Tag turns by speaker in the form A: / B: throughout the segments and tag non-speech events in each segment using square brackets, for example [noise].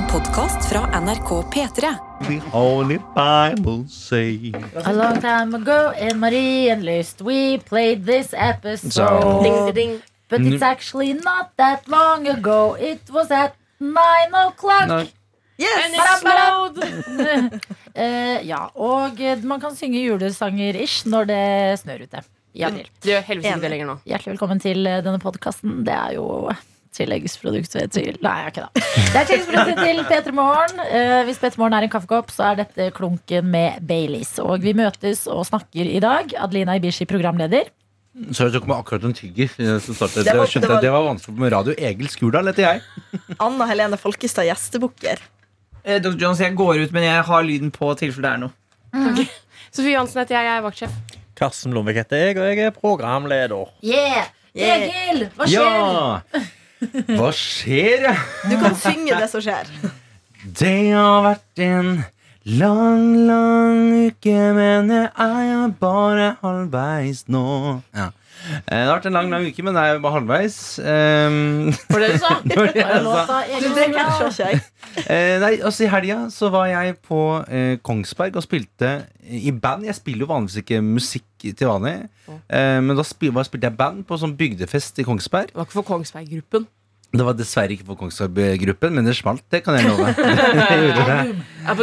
A: En podkast fra NRK P3.
B: The Holy Bible say
C: A long time ago in Marienlyst we played this episode.
D: Ding, ding.
C: But it's actually not that long ago. It was at nine o'clock.
D: No. Yes! [laughs]
C: Eh, ja, og eh, man kan synge julesanger-ish når det snør ute. I.
D: Det er heldigvis ikke det lenger nå.
C: Hjertelig velkommen til eh, denne podkasten. Det er jo tilleggsproduktet til Nei, jeg er ikke det. Det er tilleggsproduktet til P3 Morgen. Eh, hvis P3 Morgen er en kaffekopp, så er dette klunken med Baileys. Og vi møtes og snakker i dag. Adelina Ibishi, programleder.
B: Så jeg tok meg akkurat en tygger.
E: Det.
B: Det
E: det var-
B: det var vanskelig med radio. Egil Skurdal heter jeg.
E: Anna Helene Folkestad gjestebukker.
F: Eh, Dr. Jones, jeg går ut, men jeg har lyden på tilfelle det er noe.
D: Sofie Johansen heter jeg, jeg er vaktsjef.
G: Karsten Blomvik heter jeg, og jeg er programleder.
C: Yeah!
E: Yeah.
C: Egil, hva skjer?
B: Ja! Hva skjer? ja?
E: Du kan synge det som skjer.
B: Det har vært en lang, lang uke, men jeg er bare halvveis nå. Ja. Eh, Det har vært en lang, lang uke, men det er bare halvveis. Um,
D: Var det du sa? [laughs]
B: det var det jeg sa.
E: jeg.
B: Eh, nei, altså I helga så var jeg på eh, Kongsberg og spilte i band. Jeg spiller jo vanligvis ikke musikk til vanlig, eh, men da spil, var, spilte jeg band på sånn bygdefest i Kongsberg.
D: Det var ikke for Kongsberg-gruppen.
B: Det var dessverre ikke på Kongsberg-gruppen, men det smalt. Det kan jeg love. [laughs] [laughs]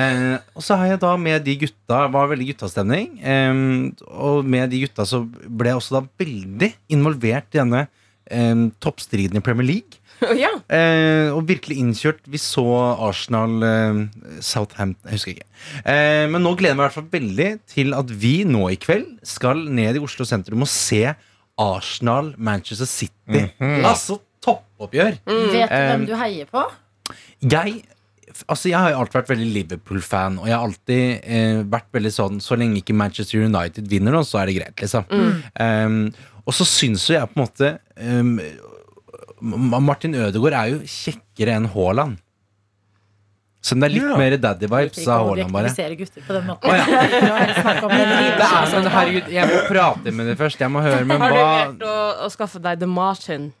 B: eh, og så har jeg da med de gutta var veldig guttastemning. Eh, og med de gutta så ble jeg også da veldig involvert i denne eh, toppstriden i Premier League.
D: ja.
B: Eh, og virkelig innkjørt. Vi så Arsenal eh, Southampton Jeg husker ikke. Eh, men nå gleder jeg meg i hvert fall veldig til at vi nå i kveld skal ned i Oslo sentrum og se Arsenal Manchester City. Altså toppoppgjør.
C: Vet du hvem
B: Um,
C: du heier på?
B: Jeg Altså jeg har alltid vært veldig Liverpool-fan, og jeg har alltid eh, vært veldig sånn Så lenge ikke Manchester United vinner nå, så er det greit, liksom. Um, og så syns jo jeg på en måte um, Martin Ødegaard er jo kjekkere enn Haaland. Så det er litt
G: Ja.
B: mer daddy-vibes av Haaland, bare.
C: gutter på den måten.
B: Ja. [laughs] Sånn, herregud, Jeg må prate med deg først. Jeg må høre med
D: Har du vært å, å skaffe deg The Martin?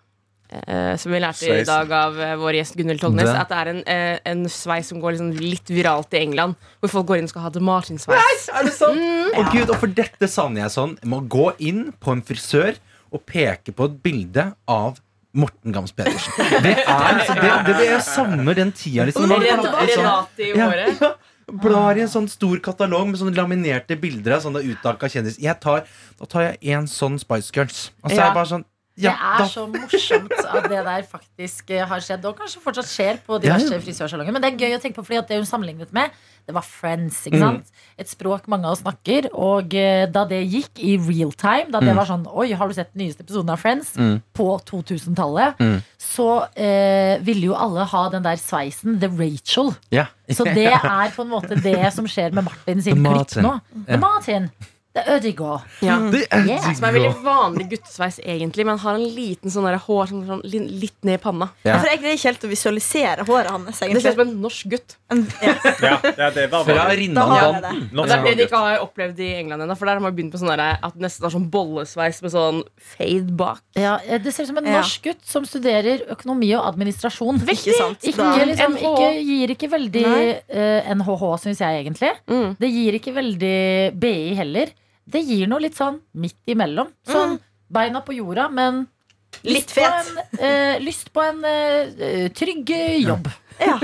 D: Eh, som vi lærte i dag av eh, vår gjest Gunhild Tollnes. At det er en, eh, en sveis som går liksom litt viralt i England. Hvor folk går inn og skal ha The Martin-sveis.
B: Er det sant? Å gud, og for dette savner jeg sånn. Jeg må gå inn på en frisør og peke på et bilde av Morten Gams Pedersen. [laughs] Det er så det, det, det, Jeg savner den tida. Liksom. Man sånn-
D: Renate i
B: Ja,
D: håret.
B: ja. Blar i en sånn stor katalog med sånne laminerte bilder av sånne utdanka kjendiser. Da tar jeg en sånn Spice Girls. Og så er jeg bare sånn
C: Det er så morsomt at det der faktisk eh, har skjedd, og kanskje fortsatt skjer på diverse
B: ja.
C: frisørsalonger. Men det er gøy å tenke på, fordi det hun sammenlignet med, det var Friends.
B: Mm.
C: ikke sant? Et språk mange av oss snakker. Og eh, da det gikk i real time, da det var sånn Oi, har du sett den nyeste episoden av Friends?
B: Mm.
C: På 2000-tallet.
B: Mm.
C: Så eh, ville jo alle ha den der sveisen, The Rachel.
B: Yeah.
C: Så det er på en måte det som skjer med Martin sin [laughs] klipp nå. The
B: Ja.
C: Martin. er Ødegaard.
D: Ja.
B: Det er
C: Yeah.
D: Som er veldig vanlig guttesveis, egentlig, men har en liten sånn der hår sånn, sånn, litt ned i panna.
B: Ja.
E: For jeg greier ikke helt å visualisere håret hans.
D: Det ser ut som en norsk gutt.
E: Ja.
G: Ja, ja, det var
B: Fra
E: jeg det.
D: Det er det de ikke har opplevd i England ennå. For der har man begynt på sånn der, at nesten har sånn bollesveis med sånn fade bak.
C: Ja, det ser ut som en
E: Ja.
C: norsk gutt som studerer økonomi og administrasjon.
E: Ikke sant?
C: Ikke, liksom, ikke, gir ikke veldig
E: uh,
C: eh, NHH, syns jeg egentlig.
D: Mm.
C: Det gir ikke veldig BI heller. Det gir noe litt sånn midt imellom. Sånn beina på jorda, men
E: Litt fet.
C: På en, eh, lyst på en eh, trygg jobb.
E: Ja.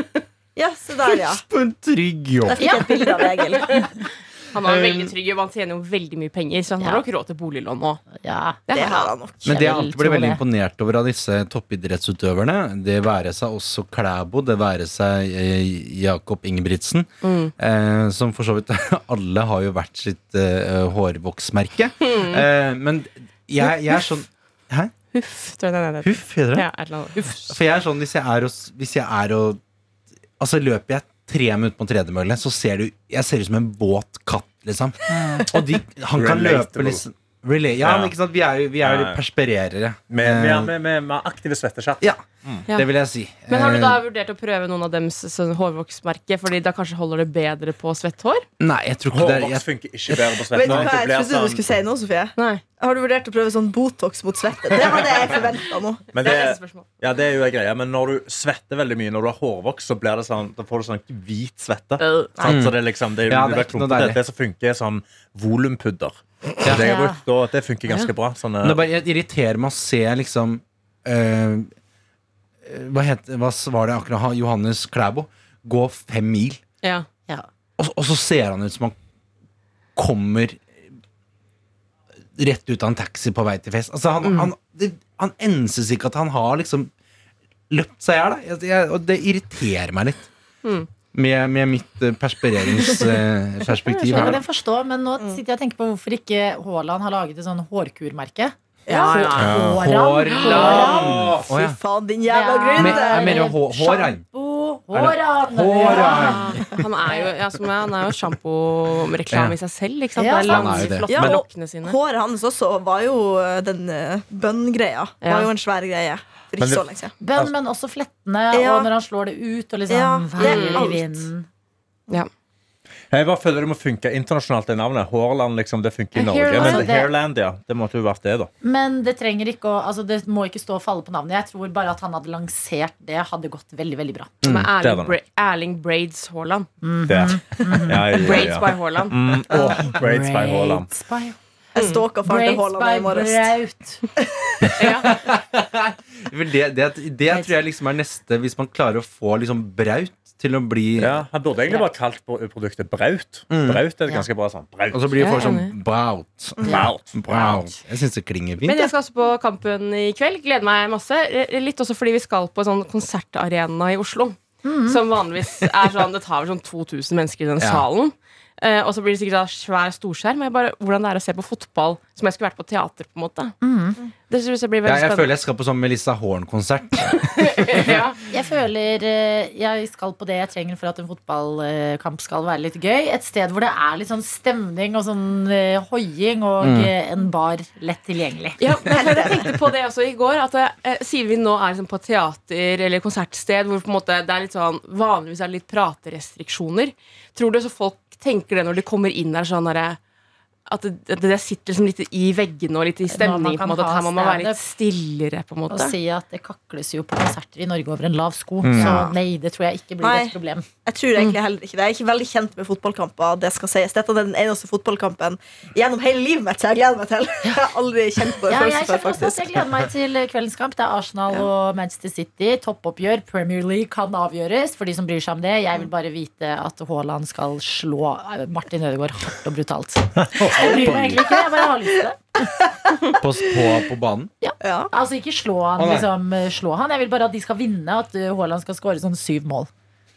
E: ja, så der, ja.
B: Lyst På en trygg jobb.
E: Der fikk jeg et bilde av Egil. [laughs]
D: Han er veldig trygg og han tjener jo veldig mye penger, så han har nok råd til boliglån nå.
C: Ja.
D: Det
E: Det
D: har han.
E: nok.
B: Men det jeg alltid blir veldig imponert over av disse toppidrettsutøverne, det være seg også Klæbo, det være seg eh, Jakob Ingebrigtsen,
D: Mm.
B: eh, som for så vidt [laughs] alle har jo hvert sitt eh, hårvoksmerke.
D: Mm.
B: Eh, men jeg, jeg er sånn Hæ?
D: Huff, tror jeg det heter.
B: Huff, heter det?
D: Ja. Huff.
B: For jeg er sånn, hvis jeg er og, hvis jeg er og Altså løper jeg tre minutter på en tredemølle, så ser du Jeg ser ut som en våt katt, liksom. Og de, han kan løpe liksom Relay. Ja,
G: Ja.
B: men ikke sant? Vi er jo, vi er jo
G: Ja, ja.
B: perspirerere.
G: Med,
B: Eh,
G: med, med, med, med aktive svetteskjert.
B: Ja,
D: Mm.
B: det vil jeg si.
D: Men har du da
B: Eh,
D: vurdert å prøve noen av dems sånn, hårvoksmerke? Fordi da kanskje holder det bedre på svett hår?
B: Nei, jeg tror ikke det er
G: Hårvoks
B: jeg,
G: funker ikke bedre på
E: Vet
G: svett.
E: du hva jeg
G: trodde
E: trodde du
G: sånn-
E: skulle si nå, Sofie?
D: Nei.
E: Har du vurdert å prøve sånn Botox mot svette? Det var det jeg forventa nå. [laughs]
G: Men
D: Det
G: det,
D: er
G: ja, det er jo en greie Men når du svetter veldig mye, når du har hårvoks, så blir det sånn, da får du sånn hvit svette.
D: Uh.
G: Sånn, Så det er liksom det,
B: Ja, det er
G: vet
B: ikke noe
G: klumpete.
B: deilig.
G: det som funker, er sånn volumpudder. Det, jeg brukt, og det funker ganske bra. Sånne,
B: det bare jeg irriterer meg å se liksom eh, Hva, het, hva var det akkurat Johannes Klæbo gå fem mil,
D: Ja.
B: og, og så ser han ut som han kommer rett ut av en taxi på vei til fest. Altså, han,
D: Mm.
B: han, det, han enses ikke at han har liksom løpt seg i hjel. Og det irriterer meg litt.
D: Mm.
B: Med, med mitt perspireringsperspektiv. [laughs]
C: Jeg
B: her.
C: kan forstå, men nå sitter jeg og tenker på hvorfor ikke Haaland har laget et sånn hårkurmerke.
D: Ja, ja.
C: Haaland.
B: Haaland.
E: Fy faen, din jævla
C: Ja.
B: Men, jeg mener hå-
C: Håran. Haaland.
D: Han er jo, ja, som jeg, han er jo sjamporeklame i seg selv. Ikke sant?
C: Ja,
D: det er
B: langt, er det.
D: flotte lokkene sine.
E: Håret hans også var jo eh, den uh, bønngreia.
D: Ja.
E: Var jo en svær greie. For ikke så lenge siden.
C: Bønn, men også flettene,
E: Ja.
C: og når han slår det ut, og liksom
E: Ja, det er alt.
C: vinden.
G: Jeg bare føler det må funke internasjonalt, det navnet. Hårland, liksom, det funker i Norge.
C: Hairland.
G: Men
C: det-
G: Hairland, ja. Det måtte jo vært det, da.
C: Men det trenger ikke å Altså det må ikke stå og falle på navnet. Jeg tror bare at han hadde lansert det, hadde gått veldig, veldig bra.
D: Med
G: det er
D: Erling. Bra Erling Braids Haaland.
C: Mm
G: Det. Ja, ja, ja,
D: Braids by Haaland.
G: Mm, oh, braids by Haaland.
C: Braids by,
E: Jeg stalker faren til Haaland i morges.
C: Braut. [laughs] [laughs]
B: Det, det, det tror jeg liksom er neste, hvis man klarer å få liksom Braut til å bli
G: Ja, Han burde egentlig bare kalt produktet Braut. Braut er det ganske bra sånn. Braut.
B: Og så blir det
D: er
B: sånn. Braut.
G: Braut.
B: Braut. Jeg syns det klinger fint.
D: Men jeg skal også på Kampen i kveld. Gleder meg masse. Litt også fordi vi skal på en sånn konsertarena i Oslo. Som vanligvis er sånn Det tar vel sånn 2000 mennesker i den
B: Ja.
D: salen. Eh, og så blir det sikkert da svær storskjerm. Jeg bare, hvordan det er å se på fotball som jeg skulle vært på teater. på en måte Det synes jeg blir
B: Ja, jeg føler jeg skal på sånn Melissa Horn-konsert. [laughs]
D: ja.
C: Jeg føler eh, jeg skal på det jeg trenger for at en fotballkamp skal være litt gøy. Et sted hvor det er litt sånn stemning og sånn eh, hoiing, og eh, en bar lett tilgjengelig.
D: Ja, men jeg tenkte på det også i går. At eh, Siden vi nå er liksom på teater eller konsertsted hvor på en måte det er litt sånn vanligvis er det litt praterestriksjoner, tror du så folk tenker det når de kommer inn der sånn derre at det, at det sitter liksom litt i veggene og litt i stemningen. på en måte At her må man være litt stillere. på en måte.
C: Og si at det kakles jo på konserter i Norge over en lav sko. Så nei, det tror jeg ikke blir
E: Nei.
C: et problem.
E: Jeg tror egentlig heller ikke det. Jeg er ikke veldig kjent med fotballkamper. Det skal sies. Dette er den eneste fotballkampen gjennom hele livet mitt så jeg gleder meg til. [laughs] Jeg har aldri kjent på det
C: Ja, jeg
E: før,
C: faktisk. også jeg gleder meg til kveldens kamp. Det er Arsenal og Manchester City. Toppoppgjør. Premier League kan avgjøres for de som bryr seg om det. Jeg vil bare vite at Haaland skal slå eh, Martin Ødegaard hardt og brutalt. [laughs] [laughs] Jeg bryr meg egentlig ikke, jeg bare har lyst til det. [laughs]
B: På, på, på banen.
E: Ja.
C: Altså ikke slå han,
B: Å, nei.
C: liksom, eh, slå han. Jeg vil bare at de skal vinne, at eh, Haaland skal skåre sånn syv mål.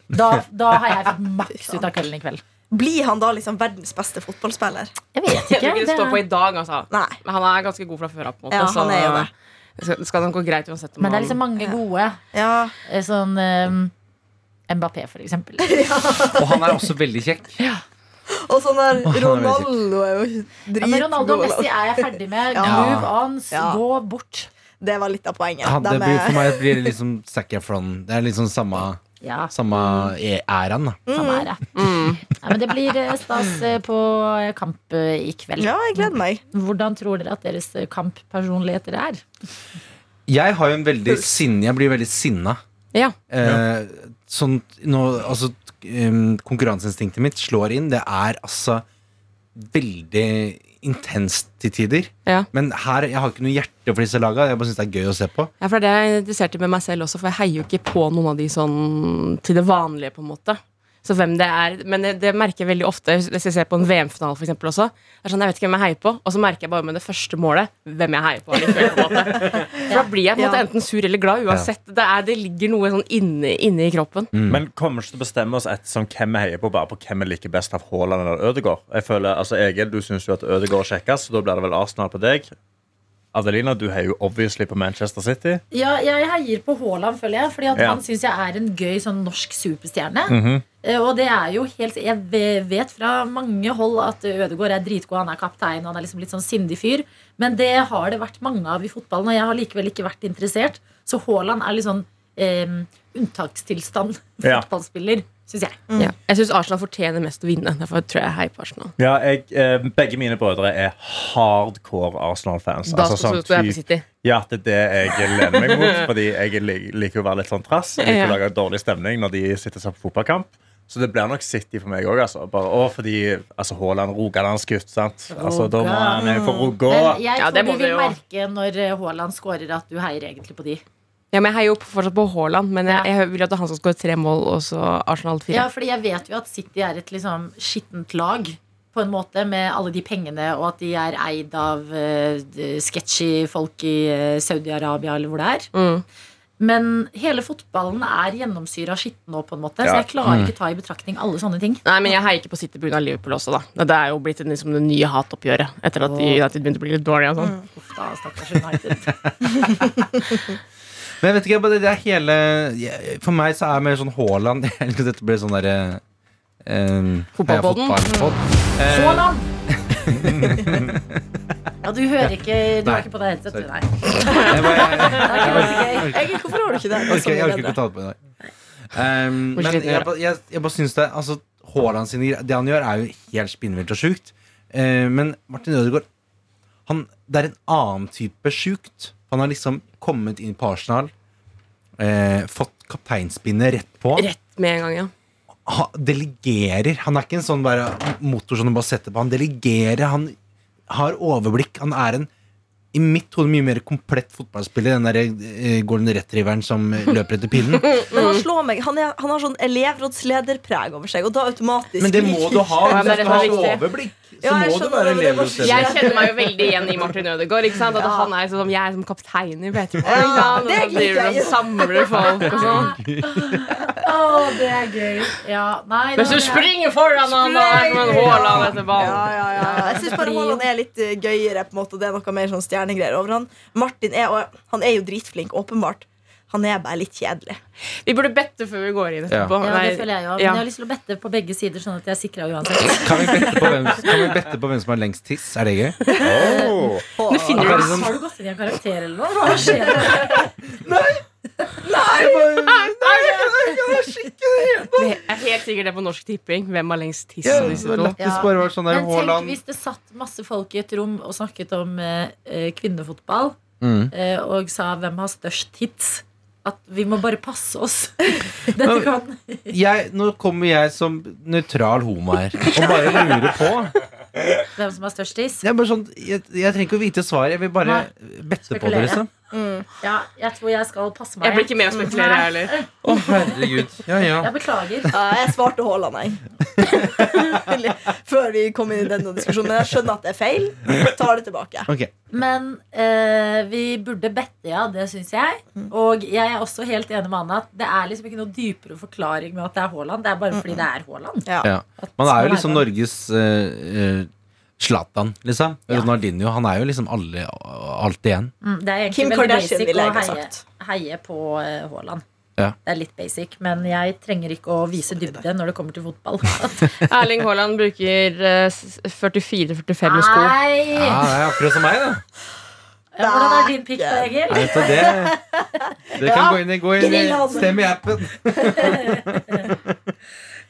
C: Da, [laughs] da har jeg fått maks ut av kvelden i kveld.
E: Blir han da liksom verdens beste fotballspiller?
C: Jeg vet
D: Jeg tror
C: ikke.
D: ikke det står på i dag, altså.
E: Nei.
D: Men han er ganske god fra før av. på en måte
E: Ja, han er jo det.
D: det skal, skal nok gå greit uansett. om
C: Men det er liksom mange gode.
E: Ja.
C: eh, Sånn eh, Mbappé, for eksempel. [laughs]
B: Og han er også veldig kjekk.
E: Og sånn der
B: han er
E: Ronaldo er jo
C: Ja, men Ronaldo og. Messi er jeg ferdig med.
E: Ja.
C: Move on,
E: Ja.
C: gå bort.
E: Det var litt av poenget.
B: Ja, det blir, for meg blir det liksom Zac Efron. Det er liksom samme, [laughs]
C: Ja,
B: samme e- æraen. da.
C: samme ære. det. Ja, men det blir eh, stas eh, på kamp eh, i kveld.
E: Ja, jeg gleder meg.
C: Hvordan tror dere at deres kamppersonligheter er?
B: Jeg har jo en veldig sinne Jeg blir veldig sinna.
D: Ja.
B: Eh, sånn, nå, altså, em, konkurranseinstinktet mitt slår inn. Det er altså veldig intenst til tider.
D: Ja.
B: Men her, jeg har ikke noe hjerte for disse laga. Jeg bare syns det er gøy å se på.
D: Ja, for det er jeg interessert i med meg selv også, for jeg heier jo ikke på noen av de sånn til det vanlige, på en måte. Så hvem det er, Men det, det merker jeg veldig ofte hvis jeg ser på en VM-finale for eksempel også. Det er sånn, Jeg vet ikke hvem jeg heier på, og så merker jeg bare med det første målet hvem jeg heier på. likevel, på en måte. [laughs] For da blir jeg på en måte enten sur eller glad uansett. Det, er, det ligger noe sånn inne, inne i kroppen.
G: Men kommer ikke til å bestemme oss etter sånn, hvem vi heier på, bare på hvem vi liker best av Haaland eller Ødegaard. Jeg føler, altså Egil, du syns jo at Ødegaard er kjekkest, så da blir det vel Arsenal på deg. Adelina, du heier jo obviously på Manchester City.
C: Ja, jeg heier på Haaland, føler jeg. Fordi
G: Ja.
C: han syns jeg er en gøy sånn norsk superstjerne.
G: Mm
C: -hmm. Og det er jo helt Jeg vet fra mange hold at Ødegaard er dritgod, han er kaptein, han er liksom litt sånn sindig fyr. Men det har det vært mange av i fotballen, og jeg har likevel ikke vært interessert. Så Haaland er litt sånn eh, unntakstilstand
G: Ja.
C: Syns jeg.
D: Ja. Jeg syns Arsenal fortjener mest å vinne. Derfor tror jeg heier på Arsenal.
G: Ja, jeg, eh, begge mine brødre er hardcore Arsenal-fans.
D: Da
G: Altså,
D: skal
G: sånn
D: du jeg på City.
G: Ja, det er det jeg lener meg mot. [laughs] Fordi jeg liker å være litt sånn trass. Jeg liker å lage dårlig stemning når de sitter seg på fotballkamp. Så det blir nok City for meg òg. Altså. Bare, å, fordi altså, Haaland Rogalandsgutt, sant. Altså, da må han jeg få Rogå.
C: Men jeg
D: Ja,
C: tror
D: ja,
C: du vil merke når eh, Haaland scorer at du heier egentlig på de.
D: Ja, men Jeg heier jo fortsatt på Haaland, men jeg,
C: Ja.
D: jeg vil at han skal skåre tre mål, og så Arsenal fire.
C: Ja, fordi jeg vet jo at City er et liksom skittent lag på en måte med alle de pengene, og at de er eid av uh, sketchy folk i uh, Saudi-Arabia eller hvor det er.
D: Mm.
C: Men hele fotballen er gjennomsyra av skitten nå, på en måte. Så jeg klarer ikke ta i betraktning alle sånne ting.
D: Nei, men jeg heier ikke på City pga. Liverpool også, da. Det er jo blitt en, liksom, det nye hatoppgjøret etter at United begynte å bli litt dårlige. Og sånn.
C: Uff da, stakkars United. [laughs]
B: Men jeg vet ikke, det er hele For meg så er mer sånn Haaland [laughs] jeg Dette blir sånn derre um,
D: Fotballpodden.
B: Eh,
C: Haaland! [laughs] ja, du hører ikke Du har ikke på deg headset, du, nei. [laughs]
B: jeg jeg-
C: Det
E: hvorfor har du ikke det?
B: Jeg
E: Det
B: orker, jeg orker ikke å ta det på i dag. Um, men jeg,
D: det.
B: jeg, jeg bare syns det altså, Haaland sine greier Det han gjør, er jo helt spinnvilt og sjukt. Uh, men Martin Ødegaard han, Det er en annen type sjukt. Han har liksom kommet inn på Arsenal, eh, fått kapteinspinnet rett på.
D: Rett med en gang, ja.
B: ha, delegerer. Han er ikke en sånn bare motor som du bare setter på. Han delegerer. Han har overblikk. Han er en i mitt hode mye mer komplett fotballspiller enn den der eh, golden retrieveren som eh, løper etter pinnen. [laughs]
E: Men han slår meg Han, er, han har sånn elevrådslederpreg over seg, og da automatisk
B: Men det må du ha.
D: Ja,
B: du skal ha overblikk, så
E: Ja,
B: må
E: det være
B: elevrådsleder.
D: Jeg kjenner meg jo veldig igjen i Martin Ødegaard. Ikke sant? At
E: Ja.
D: han er sånn, Jeg er som kaptein i P3
E: Ja, det
D: er
E: jeg.
D: og samler folk og sånn. [laughs]
C: Å, det er gøy. Ja, nei, da-
D: du springer foran han og er som en Haaland etter ballen.
E: ja, ja. Jeg syns bare Haaland er litt eh, gøyere. på en måte Det er noe mer sånn stjernegreier over han. Martin er, og han er jo dritflink, åpenbart. Han er bare litt kjedelig.
D: Vi burde bette før vi går inn etterpå.
C: Ja, det føler jeg jo. Men
D: ja.
C: jeg har lyst til å bette på begge sider, sånn at jeg er sikra uansett.
B: Kan vi, bette på hvem, kan vi bette på hvem som har lengst tiss? Er det gøy?
G: Oh.
D: Nå finner du
B: sånn-
C: Har du gått inn i en karakter eller noe? Hva skjer?
D: Det er helt sikkert det på Norsk Tipping. Hvem har lengst tiss
B: bare var sånn der
C: Men tenk hvis det satt masse folk i et rom og snakket om eh, eh, kvinnefotball,
B: Mm.
C: eh, og sa hvem har størst hits. At vi må bare passe oss. [laughs] Dette kan
B: jeg, Nå kommer jeg som nøytral homo her og bare lurer på.
C: Hvem som har størst is?
B: Det bare sånn, jeg, jeg trenger ikke å vite svaret. Jeg vil bare bette på det. liksom mm.
C: Ja, jeg tror jeg skal passe meg.
D: Jeg blir ikke med å spekulere, jeg heller.
B: Å, herregud. Ja, ja.
C: Jeg beklager.
E: Ja, jeg svarte Haaland, jeg. [laughs] Før vi kom inn i denne diskusjonen. Men jeg skjønner at det er feil. Tar det tilbake.
B: Okay.
C: Men eh, vi burde bette, ja. Det syns jeg. Og jeg er også helt enig med Anna at det er liksom ikke noe dypere forklaring med at det er Haaland. Det er bare fordi det er Haaland.
E: Ja.
B: Man er jo liksom. Norges eh, eh, Zlatan, liksom.
C: Ja.
B: Ronaldinho. Han er jo liksom alle, alt igjen.
C: Mm, Det er egentlig
E: Kim
C: veldig
E: Kardashian,
C: basic
E: ville
C: å
E: jeg ha
C: heie,
E: sagt.
C: heie på eh, Haaland.
B: Ja.
C: Det er litt basic, men jeg trenger ikke å vise dybde når det kommer til fotball. [laughs]
D: Erling Haaland bruker eh, 44-45 sko.
C: Nei!
B: Ja, det er akkurat som meg, da.
C: Ja, Hvordan er din pikk, da, Egil?
B: Nei, det, det kan gå inn, i- gå inn i. Stem i appen.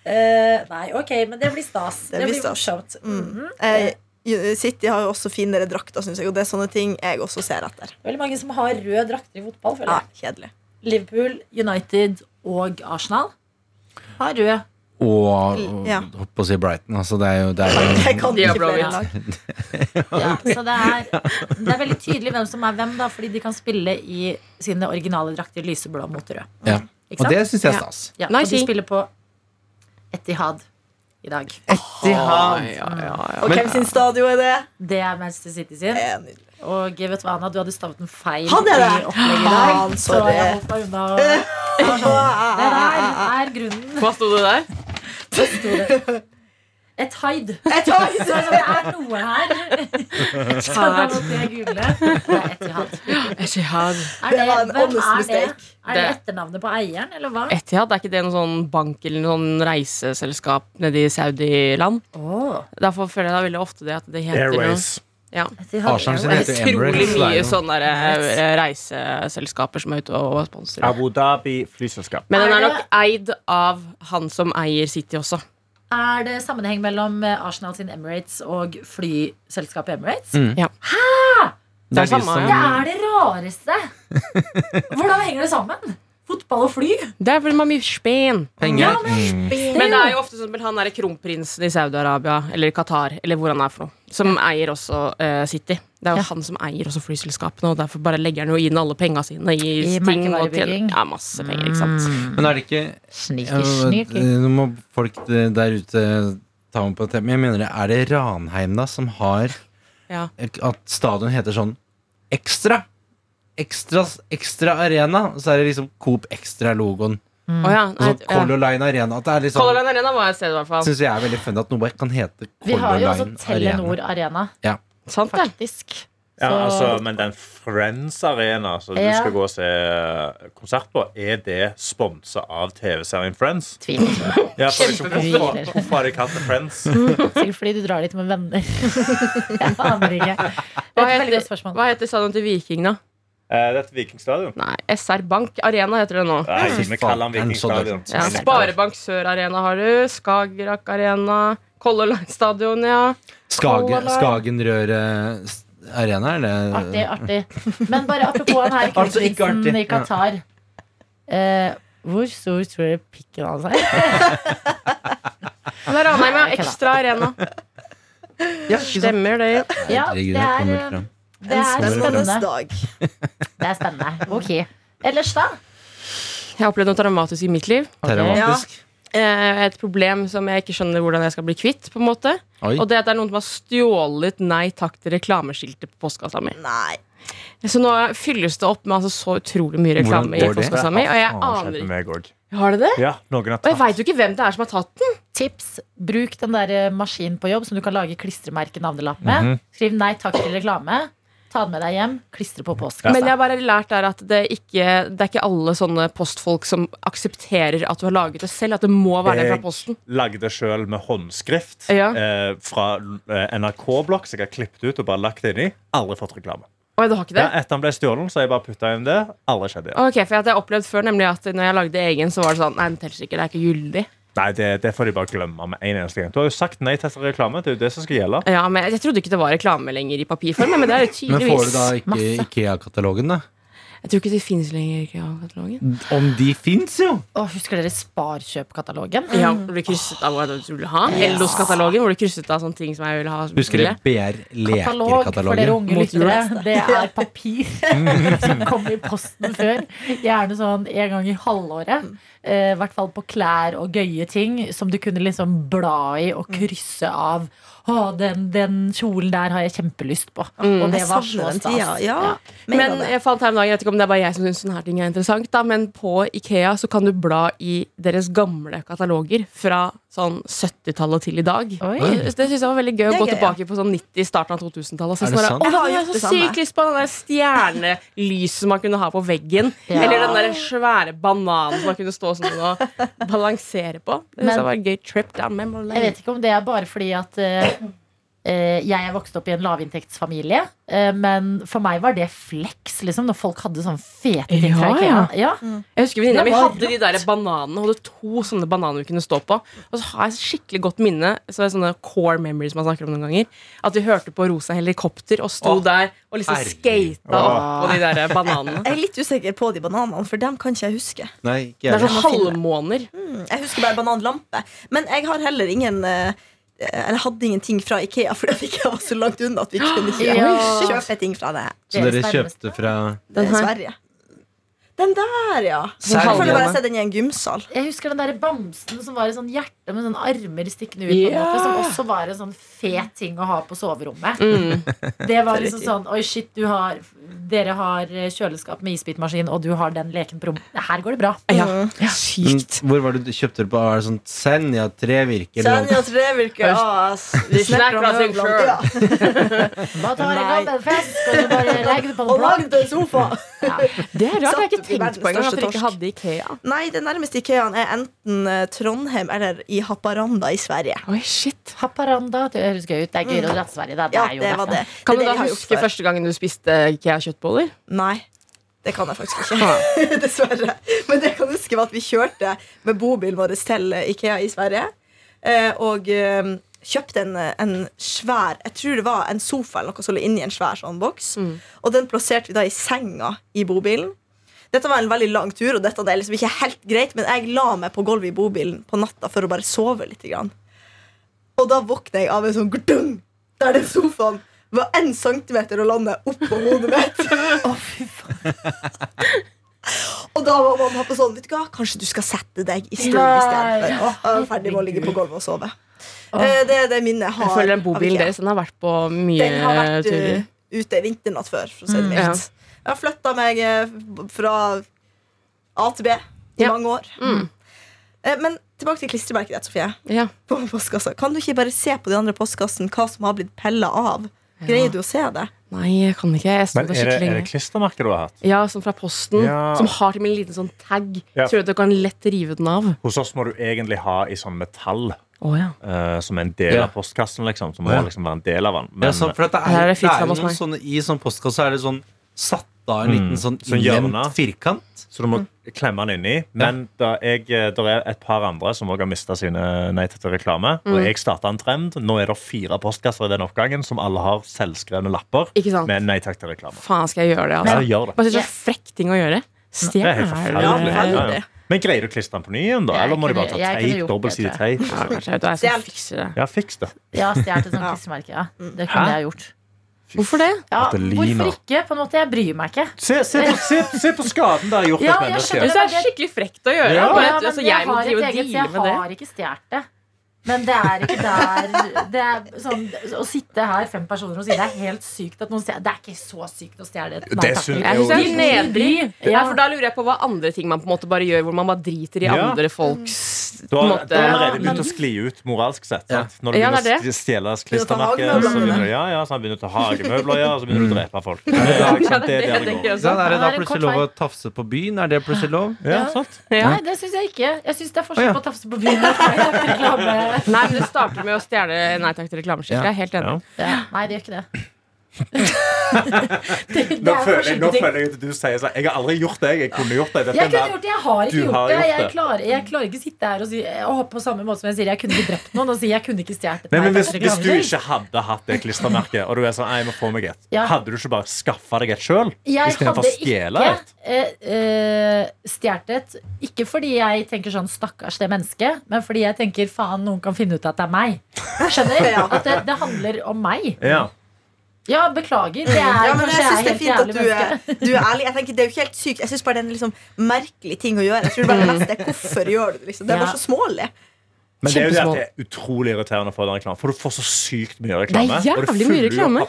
C: Eh, nei, ok, men det blir stas.
E: Det
C: Det
E: blir stas.
C: morsomt. Mm.
E: Eh, City har jo også finere drakter, syns jeg, og det er sånne ting jeg også ser etter.
C: Veldig mange som har røde drakter i fotball. føler
E: Ja, kjedelig.
C: Liverpool, United og Arsenal har rød.
B: Og, og
E: Ja.
B: holdt på å si Brighton. Altså, det er jo, det er jo [laughs]
E: kan
D: De
E: ikke flere lag. [laughs]
C: Ja, så det er, det er veldig tydelig hvem som er hvem, da, fordi de kan spille i sine originale drakter lyseblå mot rød.
B: ja. Og det syns jeg er stas.
C: Ja, og de spiller på Etihad i dag.
D: Ja, ja, ja.
E: Og
B: Men-
E: hvem sin stadion er det?
C: Det er Manchester City sin. Og vet du hva, Anna, du hadde stavet en feil
E: Han er det?
C: i opplegget i dag.
E: Faen,
C: Så jeg holdt meg unna. [laughs] Det der er grunnen.
D: Hva sto det der?
C: Det sto det. Et haid.
E: Et haid. [laughs]
C: Så det er noe her. Så da måtte jeg google. Det er Etihad.
D: Etihad.
C: Er
E: Det
C: det,
E: var en honest
C: det?
E: mistake.
C: Er det etternavnet på eieren, eller hva?
D: Etihad, er ikke det noen sånn bank eller noen reiseselskap nede i Saudi-land?
C: Åh,
D: Derfor føler jeg da veldig ofte det at det heter noe
G: Airways.
D: ja.
C: Etihad
B: Arsenal sin heter Emirates, Utrolig det er
D: mye sånne der, eh, reiseselskaper som er ute og sponser.
G: Abu Dhabi flyselskap.
D: Men den
C: Er
D: er nok eid av han som eier City også.
C: Er det sammenheng mellom eh, Arsenal sin Emirates og flyselskapet Emirates?
B: Mm.
D: Ja.
B: Det er de
D: samme,
B: som
C: Det er det rareste! [laughs] Hvordan henger det sammen? Fotball og fly?
D: Det er fordi man har mye spen.
B: penger.
C: Ja,
B: Mm.
D: Men det er jo ofte sånn han er kronprinsen i Saudi-Arabia eller Qatar, eller hvor han er for noe, som eier også uh, City. Det er jo
C: Ja.
D: han som eier også flyselskapene, og derfor bare legger han jo inn alle penga sine i,
C: I
D: ting. Og ja, masse penger, ikke sant.
B: Men er det ikke
C: Sneaky,
B: Ja. Nå må folk der ute ta meg på det. Men jeg mener det er det Ranheim da som har
D: Ja.
B: At stadion heter sånn Ekstra. Ekstra, ekstra arena. Så er det liksom Coop Extra-logoen.
D: Å ja,
B: Og så
D: nei, ja.
B: Color Line Arena. At det er liksom
D: Color Line Arena var et sted, i hvert fall.
B: Syns jeg er veldig funny at noe kan hete Color Line Arena.
C: Vi har jo også Telenor
B: Arena.
C: Arena,
D: Sant
C: faktisk.
G: Ja, altså, men den Friends Arena som du skal gå og se eh, konsert på, er det sponsa av TV-serien Friends?
C: Tviler. [laughs]
G: Ja, liksom, hvorfor, hvorfor har de kalt det Friends? [laughs]
C: Sikkert fordi du drar dit med venner. [laughs] jeg aner ikke.
D: Hva
C: er
D: heter, hva heter salen til Viking, da?
G: Eh, det er Vikingstadion.
D: Nei, SR Bank Arena heter det nå.
G: Nei, vi kaller den Vikingstadion.
D: Ja, Sparebank Sør Arena har du. Skagerrak Arena. Color Line Stadion, ja.
B: Skage,
C: Color Line.
B: Skagenrøret Arena, er det
C: Artig, artig. Men bare apropos den her [laughs]
B: Altså, ikke artig.
C: i Qatar. Eh, hvor stor tror dere pikken hans er? [laughs]
D: Det er Ranheim, ja. Ekstra Arena.
B: Ja.
D: Stemmer det.
C: Ja, det er,
B: kommer
C: eh,
B: fram.
C: Det er
E: Spennende. [laughs]
C: Det er spennende. Ok. Ellers, da?
D: Jeg har opplevd noe traumatisk i mitt liv.
B: Okay.
D: Ja. Et problem som jeg ikke skjønner hvordan jeg skal bli kvitt. på en måte
B: Oi.
D: Og det at det er noen som har stjålet Nei takk til reklameskiltet på postkassa mi.
E: Nei.
D: Så nå fylles det opp med altså så utrolig mye reklame
B: Hvordan
D: i postkassa mi. Og jeg aner ikke
G: meg.
D: Har det det?
G: Ja, noen har
D: Og jeg
G: tatt
D: veit jo ikke hvem det er som har tatt den.
C: Tips. Bruk den der eh, maskinen på jobb som du kan lage klistremerke-navnelapp med. Skriv 'nei takk til reklame'. Ta den med deg hjem. Klistre på postkassa.
D: Men jeg har bare lært der at det, ikke, det er ikke alle sånne postfolk som aksepterer at du har laget det selv. At det må være det fra posten.
G: Jeg lagde det sjøl med håndskrift
D: Ja.
G: eh, fra eh, NRK-blokk som jeg har klippet ut og bare lagt det inni. Aldri fått reklame.
D: Oi, du har ikke
G: Ja, etter han ble stjålet, så har jeg bare putta inn det. Aldri skjedd igjen.
D: Ok, for jeg har opplevd før nemlig at når jeg lagde egen, så var det sånn Nei, den teller ikke, det er ikke gyldig.
G: Nei, det, det får de bare glemme med en eneste gang. Du har jo sagt nei til reklame. Det er jo det som skal gjelde.
D: Ja, men Jeg trodde ikke det var reklame lenger i papirform, men det er det
B: Men får du da ikke Ikea-katalogen, da?
D: Jeg tror ikke de fins lenger i katalogen.
B: Om de fins, jo!
C: Å, husker dere Sparkjøp-katalogen?
D: Ja, hvor du krysset av hva du ville ha. Eldos-katalogen, hvor du krysset av sånne ting som jeg ville ha.
B: Husker dere BR
C: Katalog for dere
B: Leker-katalogen?
C: lyttere. Det er papir [laughs] som kom i posten før. Gjerne sånn en gang i halvåret. Eh, I hvert fall på klær og gøye ting som du kunne liksom bla i og krysse av. Å, den, den kjolen der har jeg kjempelyst på. Og det var så stas.
E: Ja,
C: Ja.
E: mega
D: Men jeg fant her en dag, jeg vet ikke om det er bare jeg som syns sånne her ting er interessant, da, men på Ikea så kan du bla i deres gamle kataloger fra sånn 70-tallet til i dag.
C: Oi.
D: Det syns jeg var veldig gøy å gå
E: gøy, ja.
D: tilbake på sånn 90, starten av 2000-tallet. og
B: Er det
D: sånn
B: sant?
D: «Å,
E: Jeg har
D: så sykt lyst på den der stjernelyset som man kunne ha på veggen.
C: Ja.
D: Eller den der svære bananen som man kunne stå sånn og balansere på. Det synes
C: Men-
D: jeg var en gøy trip down memory
C: Jeg vet ikke om det er bare fordi at eh, jeg er vokst opp i en lavinntektsfamilie. eh, men for meg var det flex, liksom, når folk hadde sånn fete ting fra Ikea.
D: ja.
C: Ja.
D: Jeg husker venninna mi hadde de der bananene. Hun hadde to sånne bananer vi kunne stå på. Og så har jeg skikkelig godt minne Så er det sånne core memories man snakker om noen ganger. At vi hørte på Rosa helikopter og sto
B: Åh,
D: der og liksom
B: herregud.
D: skata opp på de der bananene.
E: Jeg er litt usikker på de bananene, for dem kan ikke jeg huske.
B: Nei, ikke
D: Det er
B: jeg.
D: sånn halvmåner.
E: Mm, Jeg husker bare bananlampe. Men jeg har heller ingen eh, Eller hadde ingenting fra Ikea fordi Ikea var så langt unna at vi kunne ikke [gasps]
C: Ja.
E: kjøpe ting fra det.
B: Så
C: er
B: dere kjøpte fra
E: det. Sverige. Den der, ja. Jeg føler bare jeg ser den i en gymsal.
C: Jeg husker den der bamsen som var et sånn hjerte med sånn armer stikkende ut. på en måte, Som også var en sånn fet ting å ha på soverommet.
D: Mm. [laughs]
C: Det var liksom sånn Oi, shit, du har dere har eh, kjøleskap med isbitmaskin, og du har den leken på rommet. Her går det bra.
D: Ja,
B: Ja.
D: sykt.
B: Hvor var det du kjøpte det på? Var det sånn Senja trevirke?
E: Senja Trevirke AS. Vi
D: snakker
E: om
D: det
E: sjøl.
C: Bare ta en gammel fest, og så bare legger det på
E: Og
C: en plank.
E: lagde en sofa.
C: Ja.
D: Det er rart. Jeg ikke
E: i
D: tenkt på engang at dere ikke hadde Ikea.
E: Nei, det nærmeste Ikeaen er enten eh, Trondheim eller i Haparanda i Sverige.
D: Oi, shit.
C: Haparanda. Det høres gøy ut. Det er gøyere å dra til Sverige. da. Det
E: Ja,
C: er jo
E: det var
C: derfor.
E: det.
D: Kan
E: det
D: du da huske første gangen du spiste Ikea-kjøttboller?
E: Nei. Det kan jeg faktisk ikke. [laughs] Dessverre. Men det jeg kan huske var at vi kjørte med bobilen vår til Ikea i Sverige. eh, Og eh, kjøpte en, en svær Jeg tror det var en sofa eller noe som lå inni en svær sånn boks. Og den plasserte vi da i senga i bobilen. Dette var en veldig lang tur, og dette er liksom ikke helt greit, men jeg la meg på gulvet i bobilen på natta for å bare sove litt. Grann. Og da våkner jeg av en sånn gdung, der den sofaen var én centimeter å lande oppå hodet mitt. [laughs] Og da var mamma på sånn Vet du hva, kanskje du skal sette deg i stol istedenfor. Og ferdig med å ligge på gulvet og sove. Oh. Det er det minnet jeg har.
D: Jeg føler den bobilen deres har vært på mye
E: Den har vært
D: turer.
E: uh, ute vinternatt før, for å si det
C: Mm.
E: mildt. Jeg har flytta meg eh, fra A til B i
D: Ja.
E: mange år.
D: Mm.
E: Eh, Men tilbake til klistremerket ditt, Sofie.
D: Ja.
E: På postkassa. Kan du ikke bare se på de andre postkassene hva som har blitt pella av? Greier du å se det?
D: Nei, jeg kan ikke. Jeg
G: Men er det, er det klistremerker du har hatt?
D: Ja, sånn fra Posten.
G: Ja.
D: Som har til og med en liten sånn tag.
G: Ja.
D: Så du kan lett rive den av.
G: Hos oss må du egentlig ha i sånn metall
D: Oh, ja.
G: uh, som en del
B: Ja.
G: av postkassen. liksom Som må
B: Ja.
G: liksom være en del av den.
B: Ja,
G: Men
B: sånn, for det
D: er, det
B: er, det
D: er
B: noen sånne, I sånn postkasse er det sånn satt av en liten
G: Mm.
B: sånn
G: Sånn hjørne.
B: firkant.
G: Så du må klemme den inni. Men da jeg, det er et par andre som også har mista sine Nei til reklame. Og jeg starta en trend. Nå er det fire postkasser i den oppgangen som alle har selvskrevne lapper
D: Ikke sant?
G: med Nei takk til reklame.
D: Faen, skal jeg gjøre det?
G: Ja,
D: Altså.
G: gjør det.
D: Bare så er frekk ting å gjøre.
G: Det er helt
D: Stjele
G: forferdelig.
E: Ja,
G: Ja, Men greier du å klistre den på ny igjen, da?
C: Jeg
G: Eller må du bare ta
C: kunne- jeg kunne
G: teip?
C: gjort
G: Dobbeltsidig
C: det,
G: teip?
D: Ja, kanskje jeg, er jeg som fikser det.
G: Ja, fiks det.
C: Har stjålet et sånt
E: Ja.
C: klistremerke. Ja. Det kunne
G: Hæ?
C: jeg gjort.
D: Hvorfor det?
C: Ja, hvorfor ikke? På en måte, Jeg bryr meg ikke.
G: Se, se, på, se, se på skaden det har gjort
C: Ja,
G: et
C: jeg
G: menneske.
C: skjønner.
D: Det er skikkelig frekt å gjøre.
G: Ja.
D: Bare,
C: Ja, men
D: altså,
C: jeg
D: jeg må
C: har et
D: drive og
C: eget,
D: deale med det.
C: har ikke stjålet det. Men det er ikke der det er sånn, Å sitte her fem personer og si det er helt sykt at noen stjeler Det er ikke så sykt å stjele et
G: Det syns
D: Jeg er nedrig.
C: Ja.
D: Ja, for da lurer jeg på hva andre ting man på en måte bare gjør, hvor man bare driter i
G: Ja.
D: andre folks
G: Du har,
D: måte.
G: du har allerede
C: Ja,
G: begynt
C: men-
G: å skli ut moralsk sett.
B: Ja.
G: Når du
D: Ja,
G: begynner
D: det er
G: å stjele
E: å
G: klistremerker, så begynner du, ja, ja, så han begynner å ta hagemøbler ja, og så begynner du å drepe folk. [laughs] Det, er
D: det,
G: er
B: er da plutselig lov å tafse på byen? Er det plutselig lov?
G: Ja, sant?
D: Ja.
C: Nei, det syns jeg ikke. Jeg syns det er
B: Å,
C: forskjell på å tafse på byen og nei til
D: men det starter med å stjele Nei takk til reklameskiltet. Jeg er helt enig.
G: Ja.
C: Ja, nei, det gjør ikke det. Det, det
G: Nå
C: er
G: føler, jeg, nå føler jeg at du sier sånn Jeg har aldri gjort det. Jeg kunne gjort det. Dette
C: Jeg kunne gjort det, jeg har ikke gjort
G: har
C: det.
G: gjort
C: Jeg klarer, jeg klarer ikke sitte her og si og på samme måte som jeg sier jeg kunne ikke drept noen, og si jeg kunne ikke stjålet et
G: men hvis, hvis du ikke hadde hatt det klistremerket, og du er sånn, jeg må få meg et,
C: Ja.
G: hadde du ikke bare skaffa deg et sjøl? Istedenfor å stjele et?
C: eh, stjålet et. Ikke fordi jeg tenker sånn stakkars det mennesket, men fordi jeg tenker faen, noen kan finne ut at det er meg. Skjønner? [laughs]
E: Ja.
C: At det, det handler om meg.
G: Ja.
C: Ja, beklager. Det er
E: Ja, men jeg
C: syns
E: det er fint at du er, du er ærlig. Jeg tenker, det er jo ikke helt sykt Jeg synes bare det er en liksom merkelig ting å gjøre. Jeg tror bare det meste er hvorfor gjør du det. Liksom. Det er bare så smålig.
G: Men det er jo det at det er utrolig irriterende for den reklamen. For du får så sykt mye reklame.
D: Det er
G: og du
D: jævlig mye
G: fyller jo
D: reklame.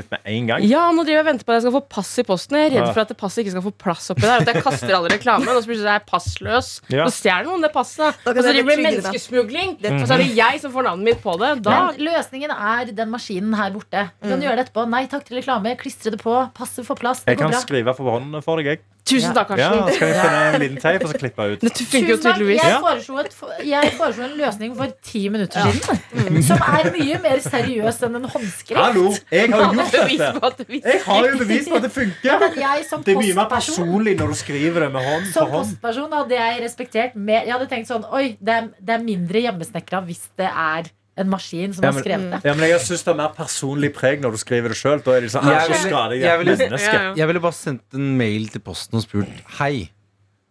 G: litt med en gang.
D: Ja, nå driver jeg og venter på at jeg skal få pass i posten. Jeg er redd for at det passet ikke skal få plass oppi der. At jeg kaster alle reklamen, og så plutselig det sånn, jeg er passløs.
G: Ja.
D: Så stjeler noen det passet. Og så
E: det betrygge
D: menneskesmugling, og så er det jeg som får navnet mitt på det. Da
C: Men løsningen er den maskinen her borte. Du
E: Mm.
C: kan gjøre det etterpå. Nei takk til reklame. Klistre det på. Passet får plass. Det
G: Jeg
C: går
G: kan
C: bra.
G: skrive for hånden for deg. Jeg.
D: Tusen takk,
G: Ja,
D: Karsten.
G: skal jeg finne en liten teip og så klippe ut.
D: Dette funker jo
C: Tusen takk.
D: tydeligvis.
C: Jeg foreslo, et, jeg foreslo en løsning for ti minutter siden. Som er mye mer seriøs enn en håndskrift.
G: Hallo, jeg har gjort dette!
D: på at det
G: Jeg har jo bevis på at det funker.
C: Men jeg som
G: Det er mye mer personlig når du skriver det med hånd
C: som postperson hadde jeg respektert mer Jeg hadde tenkt sånn Oi, det er, det er mindre hjemmesnekra hvis det er en maskin som
G: Ja,
C: har skrevet det.
G: Ja, men jeg syns det er mer personlig preg når du skriver det sjøl. Da er det sånn,
B: Jeg
G: «Ah, så
B: ville-
G: skader jeg
B: jeg ville-
G: menneske.
D: Ja, ja.
B: Jeg ville bare sendt en mail til posten og spurt Hei,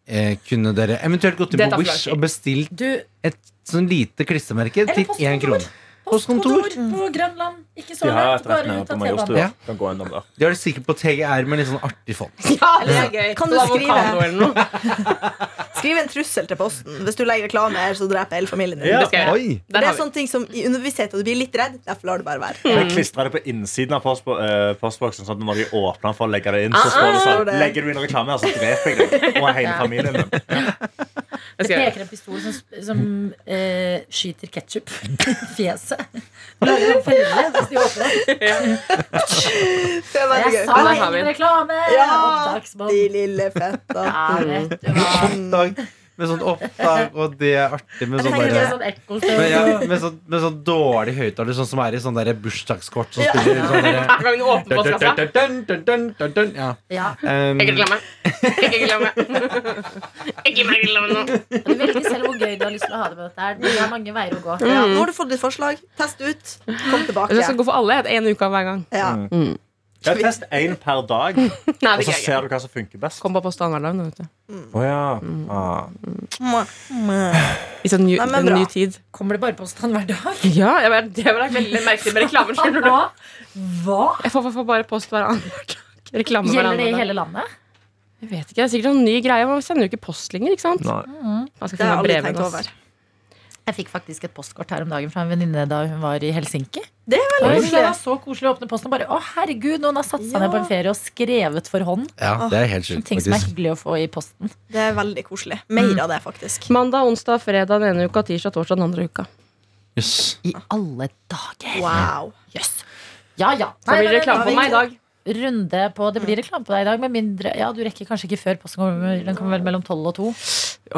B: eh, kunne dere eventuelt gått til på
D: tid.
B: og bestilt
C: Du,
B: et sånn lite klistremerke til
C: postkontor.
B: én krone? Postkontor.
C: på Grønland. Ikke så langt, bare ut av T-banen.
G: Kan gå innom der.
B: De har det sikkert på TGR med litt sånn artig font.
D: Ja, det er gøy.
E: Kan du skrive-? [laughs] Skriv en trussel til Posten. Hvis du legger reklame her, så dreper jeg hele familien din.
G: Ja.
D: Det jeg
E: det er sånne ting som i underbevissthet, og du blir litt redd. Derfor lar du bare være.
G: Jeg klistra det på innsiden av post, uh, postboksen, sånn at når de åpner den for å legge det inn, så står det
E: Ah,
G: sånn Legger du inn reklame her, så dreper jeg deg og hele familien din.
D: Det jeg
C: peker en pistol som, som uh, skyter ketsjup i fjeset. Lager en felle hvis de åpner.
E: Det var
C: Jeg
E: gøy.
C: sa ingen reklame!
E: Ja, de lille fetta.
C: Ja,
B: med sånn opptak, og det er artig med sånn
C: Det
B: derre
C: sånn
B: med, ja, med, sånn, med sånn dårlig høyttaler, sånn som er i sånn der bursdagskort som
E: Ja.
B: spiller sånn derre
D: Hver gang du åpner postkassa.
B: Ja.
C: Ja.
B: Um,
D: Ikke. Ikke reklame. [laughs] Ikke glem meg nå.
C: Du velger selv hvor gøy du har lyst til å ha det med dette. her. Det er mange veier å gå.
E: Ja, nå har du fått ditt forslag. Test ut. Kom tilbake.
D: Jeg skal gå for alle. En uke hver gang.
E: Ja.
G: Ja, test én per dag, [laughs]
D: Nei,
G: og så ser du hva som funker best.
D: Kom på post annenhver dag. nå, vet du.
G: Å ja. ah.
D: I sånn ny,
E: Nei, men bra.
D: ny tid.
C: Kommer det bare påstand hver dag? [laughs]
D: Ja, jeg vet, det var veldig merkelig med reklamen. skjønner du?
C: Hva? Hva?
D: Jeg får, får bare post hver annen dag. [laughs] Reklame hver
C: Gjelder det i hele landet?
D: Jeg vet ikke, Det er sikkert en ny greie. Man sender jo ikke post lenger. ikke sant?
G: Nei.
D: Man skal
E: Det har jeg aldri tenkt over.
C: Jeg fikk faktisk et postkort her om dagen fra en venninne da hun var i Helsinki.
E: Det er veldig
C: Det
E: koselig.
C: var så koselig å åpne posten og bare Å, herregud, noen har satt seg
E: Ja.
C: ned på en ferie og skrevet for hånd.
B: ja, det er helt sjukt,
C: ting som er hyggelig å få i posten.
E: Det er veldig koselig. Mer av det, faktisk.
D: Mandag, onsdag, fredag den ene uka, tirsdag, torsdag den andre uka.
B: Yes.
C: I alle dager!
E: Wow.
C: Jøss. Ja ja.
D: Så blir det reklame på meg i dag.
C: Runde på Det blir reklame på deg i dag, med mindre Ja, du rekker kanskje ikke før posten kommer. Den kommer vel mellom tolv og to.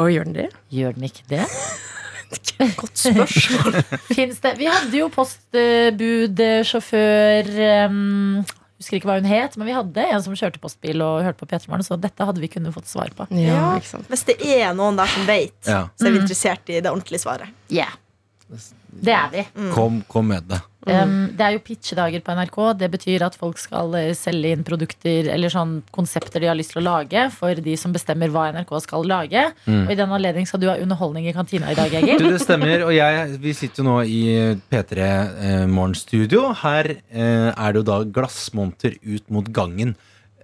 D: Og gjør den det?
C: Gjør den ikke det?
E: Godt spørsmål. [laughs]
C: Fins det Vi hadde jo postbudsjåfør um, Husker ikke hva hun het, men vi hadde en som kjørte postbil og hørte på P3 Morgen, så dette hadde vi kunnet fått svar på.
D: Ja, ikke sant.
E: Hvis det er noen der som vet,
B: Ja.
E: så er vi interessert i det ordentlige svaret.
C: Yeah. Det er vi.
B: Kom, kom med det.
C: Um, det er jo pitchedager på NRK. Det betyr at folk skal eh, selge inn produkter eller sånn konsepter de har lyst til å lage, for de som bestemmer hva NRK skal lage. Og i den anledning skal du ha underholdning i kantina i dag,
B: Du,
C: Egil.
B: det stemmer, og jeg, vi sitter jo nå i P3 eh, Morgenstudio. Her eh, er det jo da glassmonter ut mot gangen.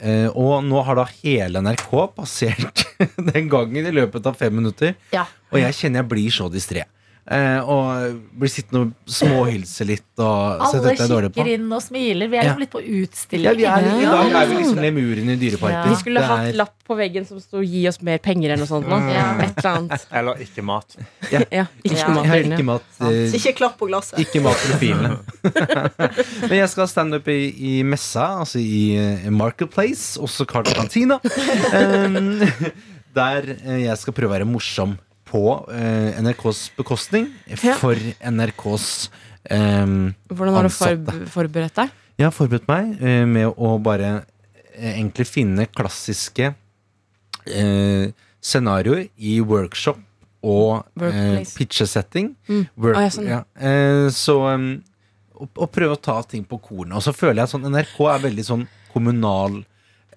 B: Eh, og nå har da hele NRK passert [laughs] den gangen i løpet av fem minutter.
C: Ja.
B: Og jeg kjenner jeg blir så distré. Eh, og blir sittende og småhilse litt. Og,
C: Alle
B: er
C: kikker inn og smiler. Vi er
B: Ja.
C: litt på utstilling.
B: Ja, vi er, I dag er vi liksom lemurene i dyreparken.
C: Ja.
D: Vi skulle hatt
B: er-
D: lapp på veggen som sto 'gi oss mer penger' eller noe sånt. Nå.
C: Ja.
D: Et eller annet.
G: Eller ikke mat.
D: Ja, [laughs] ikke
C: Ja.
D: mat
B: ikke mat, eh,
E: Ikke klapp på glasset.
B: Ikke matprofilene. [laughs] Men jeg skal standup i, i Messa, altså i i Marketplace, også kalt Kantina. Um, [laughs] der eh, jeg skal prøve å være morsom på eh, NRKs bekostning. For NRKs eh,
D: Hvordan har du forberedt deg?
B: Jeg har forberedt meg eh, med å bare eh, egentlig finne klassiske eh, scenarioer i workshop og eh, pitchesetting.
D: Mm.
B: Work,
D: Ah, sånn.
B: ja. Eh, så um, og, og prøve å ta ting på kornet. Og så føler jeg sånn NRK er veldig sånn kommunal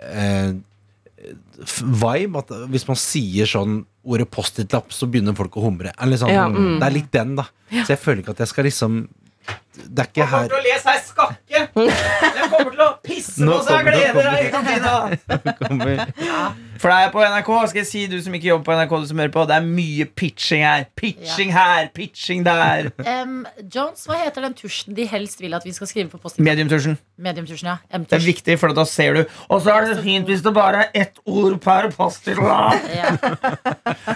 B: eh, vibe. At hvis man sier sånn ordet Post-It-lapp, så begynner folk å humre. Eller sånn,
D: Ja, mm.
B: Det er litt den, da. Så jeg føler ikke at jeg skal liksom Det er ikke her
F: å le seg skakke! Jeg kommer til å pisse på seg
B: kommer-
F: glede
B: kommer-
F: i kantina! [laughs]
B: kommer
F: For deg på NRK, skal jeg si du som ikke jobber på NRK, du som hører på, det er mye pitching her. Pitching her, pitching der.
C: Um, Jones, hva heter den tusjen de helst vil at vi skal skrive på post
F: Mediumtusjen.
C: Medium ja.
F: Det er viktig, for da ser du. Og så er det fint hvis det bare er ett ord per post-it-lapp.
C: Ja.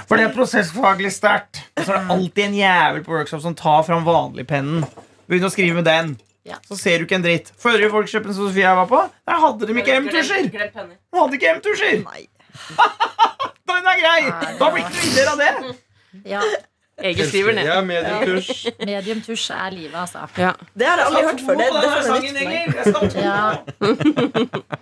F: For det er prosessfaglig sterkt. Og så er det alltid en jævel på workshop som tar fram vanligpennen. Begynn å skrive med den.
C: Ja.
F: Så ser du ikke en dritt. Forrige Folkekjøpen som Sofia var på, der hadde de ikke M-tusjer. De hadde ikke M-tusjer.
E: Nei. [laughs]
F: Den er grei! Da blir ikke noe ideer av det.
C: ja.
D: Egil skriver ned.
B: Ja, medietusj.
C: Mediumtusj er livet, altså.
D: Ja.
E: Det har jeg aldri hørt før. Det, det
F: sangen,
C: Ja.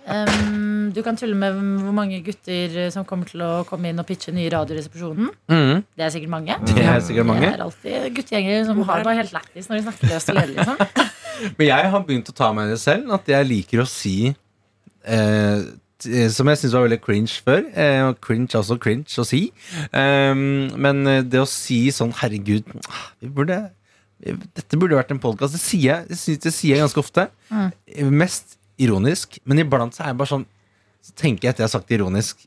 C: Um, du kan tulle med hvor mange gutter som kommer til å komme inn og pitche nye Radioresepsjonen.
B: Mm,
C: Det er sikkert mange.
B: det er sikkert mange.
C: Det er alltid guttegjenger som har det helt lættis når de snakker løst og ledig. Liksom. [laughs]
B: Men jeg har begynt å ta meg i det selv, at jeg liker å si eh, Som jeg syns var veldig cringe før. Eh, cringe også cringe å si. Um, men eh, det å si sånn Herregud, vi burde Dette burde vært en podkast. Det sier jeg, det sier jeg ganske ofte. Mest ironisk, men iblant så er jeg bare sånn Så tenker jeg etter jeg har sagt det ironisk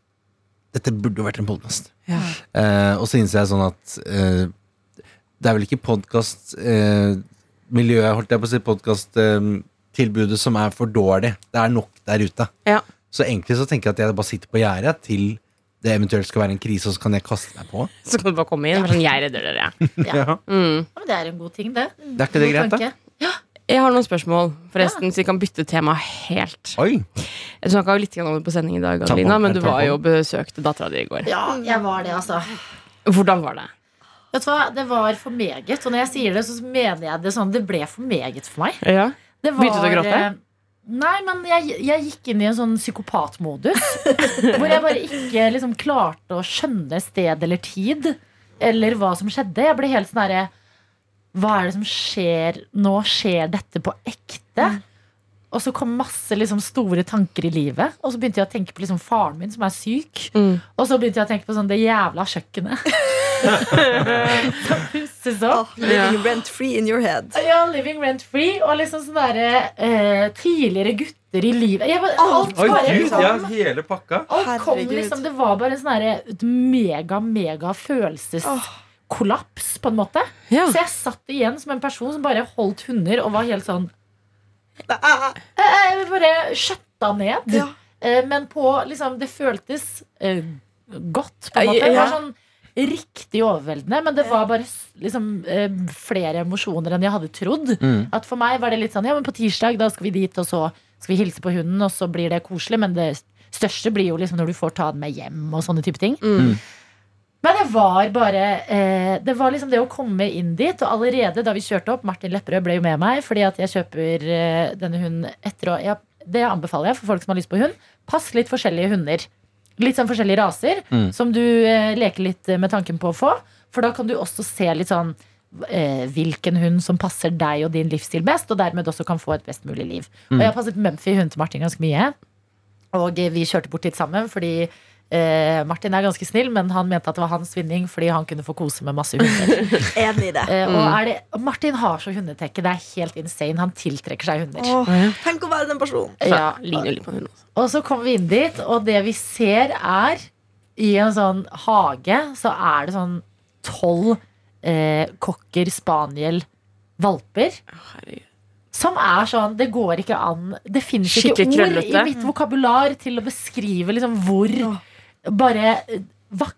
B: Dette burde vært en podkast.
D: Ja.
B: Eh, og så innser jeg sånn at eh, det er vel ikke podkastmiljøet, eh, holdt jeg på å si, podkasttilbudet som er for dårlig. Det er nok der ute.
D: Ja.
B: Så egentlig så tenker jeg at jeg bare sitter på gjerdet til det eventuelt skal være en krise, og så kan jeg kaste meg på.
D: Så kan du bare komme inn. Bare sånn, jeg redder dere. [laughs]
C: Ja.
D: Mm.
C: Ja, men det er en god ting, det.
B: Det er ikke det greit, da?
C: Ja.
D: Jeg har noen spørsmål, forresten, så vi kan bytte tema helt.
B: Oi!
D: Jeg snakka litt om det på sending i dag, Adelina, men du var jo og besøkte dattera di i går.
C: Ja, jeg var det, altså.
D: Hvordan var det?
C: Vet du hva, Det var for meget. Og når jeg sier det, så mener jeg det sånn Det ble for meget for meg.
D: Ja.
C: Det
D: Begynte du å gråte?
C: Nei, men jeg, jeg gikk inn i en sånn psykopatmodus. [laughs] hvor jeg bare ikke liksom klarte å skjønne sted eller tid. Eller hva som skjedde. Jeg ble helt sånn herre Hva er det som skjer nå? Skjer dette på ekte? Og så kom masse liksom store tanker i livet. Og så begynte jeg å tenke på liksom faren min som er syk.
D: Mm.
C: Og så begynte jeg å tenke på sånn det jævla kjøkkenet. [laughs] [laughs] som pusses opp.
E: Oh, living rent free in your head.
C: Ja, living rent free og liksom sånne der, eh, tidligere gutter i livet. Jeg bare, alt
B: Oi,
C: bare
B: gud,
C: liksom,
B: ja, hele pakka.
C: alt kom liksom, Det var bare en sånn mega, mega følelseskollaps, på en måte.
D: Ja.
C: Så jeg satt igjen som en person som bare holdt hunder og var helt sånn Jeg Bare skjøtta ned.
E: Ja.
C: Eh, men på liksom Det føltes eh, godt, på en måte.
D: Ja.
C: Det var sånn riktig overveldende, men det var bare liksom eh, flere emosjoner enn jeg hadde trodd.
B: Mm.
C: At For meg var det litt sånn Ja, men på tirsdag da skal vi dit, og så skal vi hilse på hunden, og så blir det koselig. Men det største blir jo liksom når du får ta den med hjem og sånne type ting.
D: Mm.
C: Men det var bare eh, Det var liksom det å komme inn dit. Og allerede da vi kjørte opp, Martin Lepperød ble jo med meg fordi at jeg kjøper eh, denne hunden etter å ja, Det anbefaler jeg for folk som har lyst på hund. Pass litt forskjellige hunder. Litt sånn forskjellige raser
B: Mm.
C: som du eh, leker litt med tanken på å få. For da kan du også se litt sånn eh, hvilken hund som passer deg og din livsstil best, og dermed også kan få et best mulig liv. Og jeg har passet Mumphy, hunden til Martin, ganske mye. Og eh, vi kjørte bort dit sammen fordi eh, Martin er ganske snill, men han mente at det var hans vinning fordi han kunne få kose med masse hunder. [laughs]
E: Enig i det.
C: Eh, og er det, Martin har så hundetekke. Det er helt insane. Han tiltrekker seg hunder.
E: Åh, tenk å være den personen.
C: Ja.
D: Ligner litt på hund. også.
C: Og så kommer vi inn dit, og det vi ser er I en sånn hage så er det sånn tolv eh, cocker spaniel valper.
D: Herregud.
C: Som er sånn Det går ikke an. Det finnes ikke ord
D: krøllete.
C: i mitt vokabular til å beskrive liksom hvor bare eh, vakre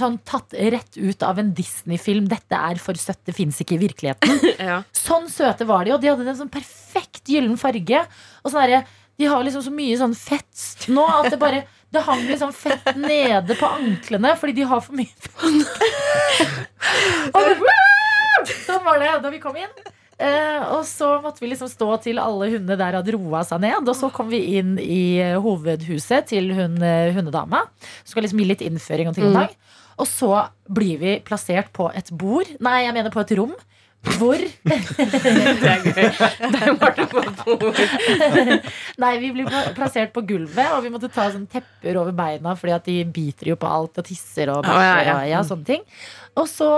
C: Sånn tatt rett ut av en Disney-film. Dette er for søtt, det fins ikke i virkeligheten. [laughs]
D: Ja.
C: Sånn søte var de, og de hadde en sånn perfekt gyllen farge. Og sånn derre- de har liksom så mye sånn fett nå at det bare Det hang liksom fett nede på anklene fordi de har for mye fett. [laughs] og det, sånn var det da vi kom inn. Eh, og så måtte vi liksom stå til alle hundene der hadde roa seg ned. Og så kom vi inn i eh, hovedhuset til hun eh, hundedama. Skal liksom gi litt innføring og ting og tang. Og så blir vi plassert på et bord. Nei, jeg mener på et rom. Hvor
D: Det er gøy. Der var Martin på bord.
C: Nei, vi blir plassert på gulvet, og vi måtte ta sånn tepper over beina fordi at de biter jo på alt og tisser og bæsjer
D: ja.
C: og ja, sånne ting. Og så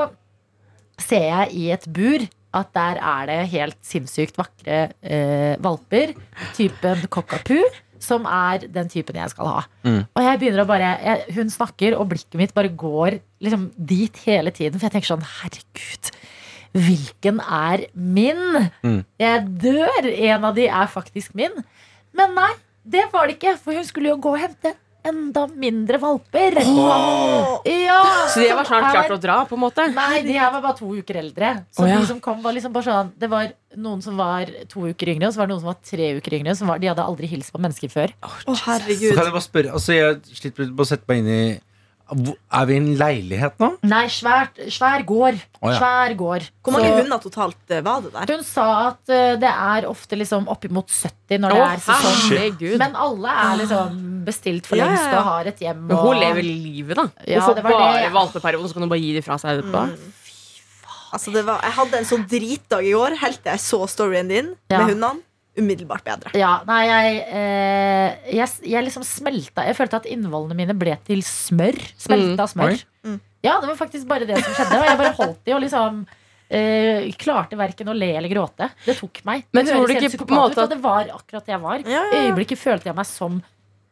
C: ser jeg i et bur at der er det helt sinnssykt vakre eh, valper. Typen cockapoo. Som er den typen jeg skal ha.
B: Mm.
C: Og jeg begynner å bare jeg, Hun snakker, og blikket mitt bare går liksom dit hele tiden. For jeg tenker sånn, herregud. Hvilken er min?
B: Mm.
C: Jeg dør. En av de er faktisk min. Men nei, det var det ikke. For hun skulle jo gå og hente enda mindre valper. Ja,
D: Så de var snart
C: er-
D: klart å dra, på en måte?
C: Nei, de her var bare to uker eldre. Så
D: oh, ja.
C: de som kom var liksom bare sånn Det var noen som var to uker yngre, og så var det noen som var tre uker yngre. Som var, de hadde aldri hilst på mennesker før.
B: Så
E: herregud.
B: kan jeg bare spørre altså Jeg sliter med å sette meg inn i Er vi i en leilighet nå?
C: Nei, svært, svær gård.
B: Oh, ja.
C: Svær gård.
E: Hvor mange hunder totalt eh, var det der?
C: Hun sa at eh, det er ofte liksom oppimot 70 når det er sesong.
D: herregud.
C: Men alle er liksom bestilt for
E: Ja, ja,
C: lengst
E: ja.
C: og har et hjem.
D: Men
C: Og...
D: hun lever livet, da.
C: Ja,
D: Hun får bare
C: det.
D: valpeperioden, så kan hun bare gi det fra seg etterpå.
E: Altså, var, jeg hadde en sånn dritdag i går helt til jeg så storyen din
C: Ja.
E: med hundene. Umiddelbart bedre.
C: Ja, nei, jeg, eh, jeg, jeg liksom smelta Jeg følte at innvollene mine ble til smør. Smelta smør.
E: Mm.
C: Ja, det var faktisk bare det som skjedde. Og jeg bare holdt i og liksom eh, klarte verken å le eller gråte. Det tok meg.
D: Men
C: det
D: tror du ikke på en måte
C: ut, og det var akkurat det jeg var.
E: Ja, ja,
C: I
E: ja.
C: øyeblikket følte jeg meg som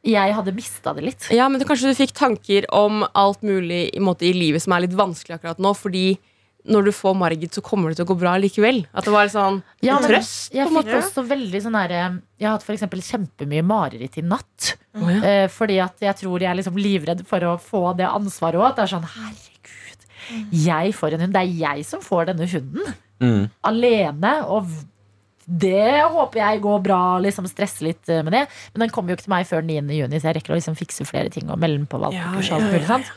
C: jeg hadde mista det litt.
D: Ja, men Kanskje du fikk tanker om alt mulig i, måte, i livet som er litt vanskelig akkurat nå. Fordi når du får Margit, så kommer det til å gå bra likevel. At det var sånn
C: Ja, men
D: trøst.
C: Jeg
D: på
C: fikk
D: måte.
C: også veldig sånn der, Jeg har hatt for eksempel kjempemye mareritt i natt.
D: Å, ja.
C: Eh, fordi at jeg tror jeg er liksom livredd for å få det ansvaret òg. At det er sånn herregud, jeg får en hund. Det er jeg som får denne hunden.
B: Mm.
C: Alene. Og det håper jeg går bra. Liksom Stresse litt eh, med det. Men den kommer jo ikke til meg før 9. juni, så jeg rekker å liksom fikse flere ting og melde på valpekurs. Ja, ja, mulig, sant?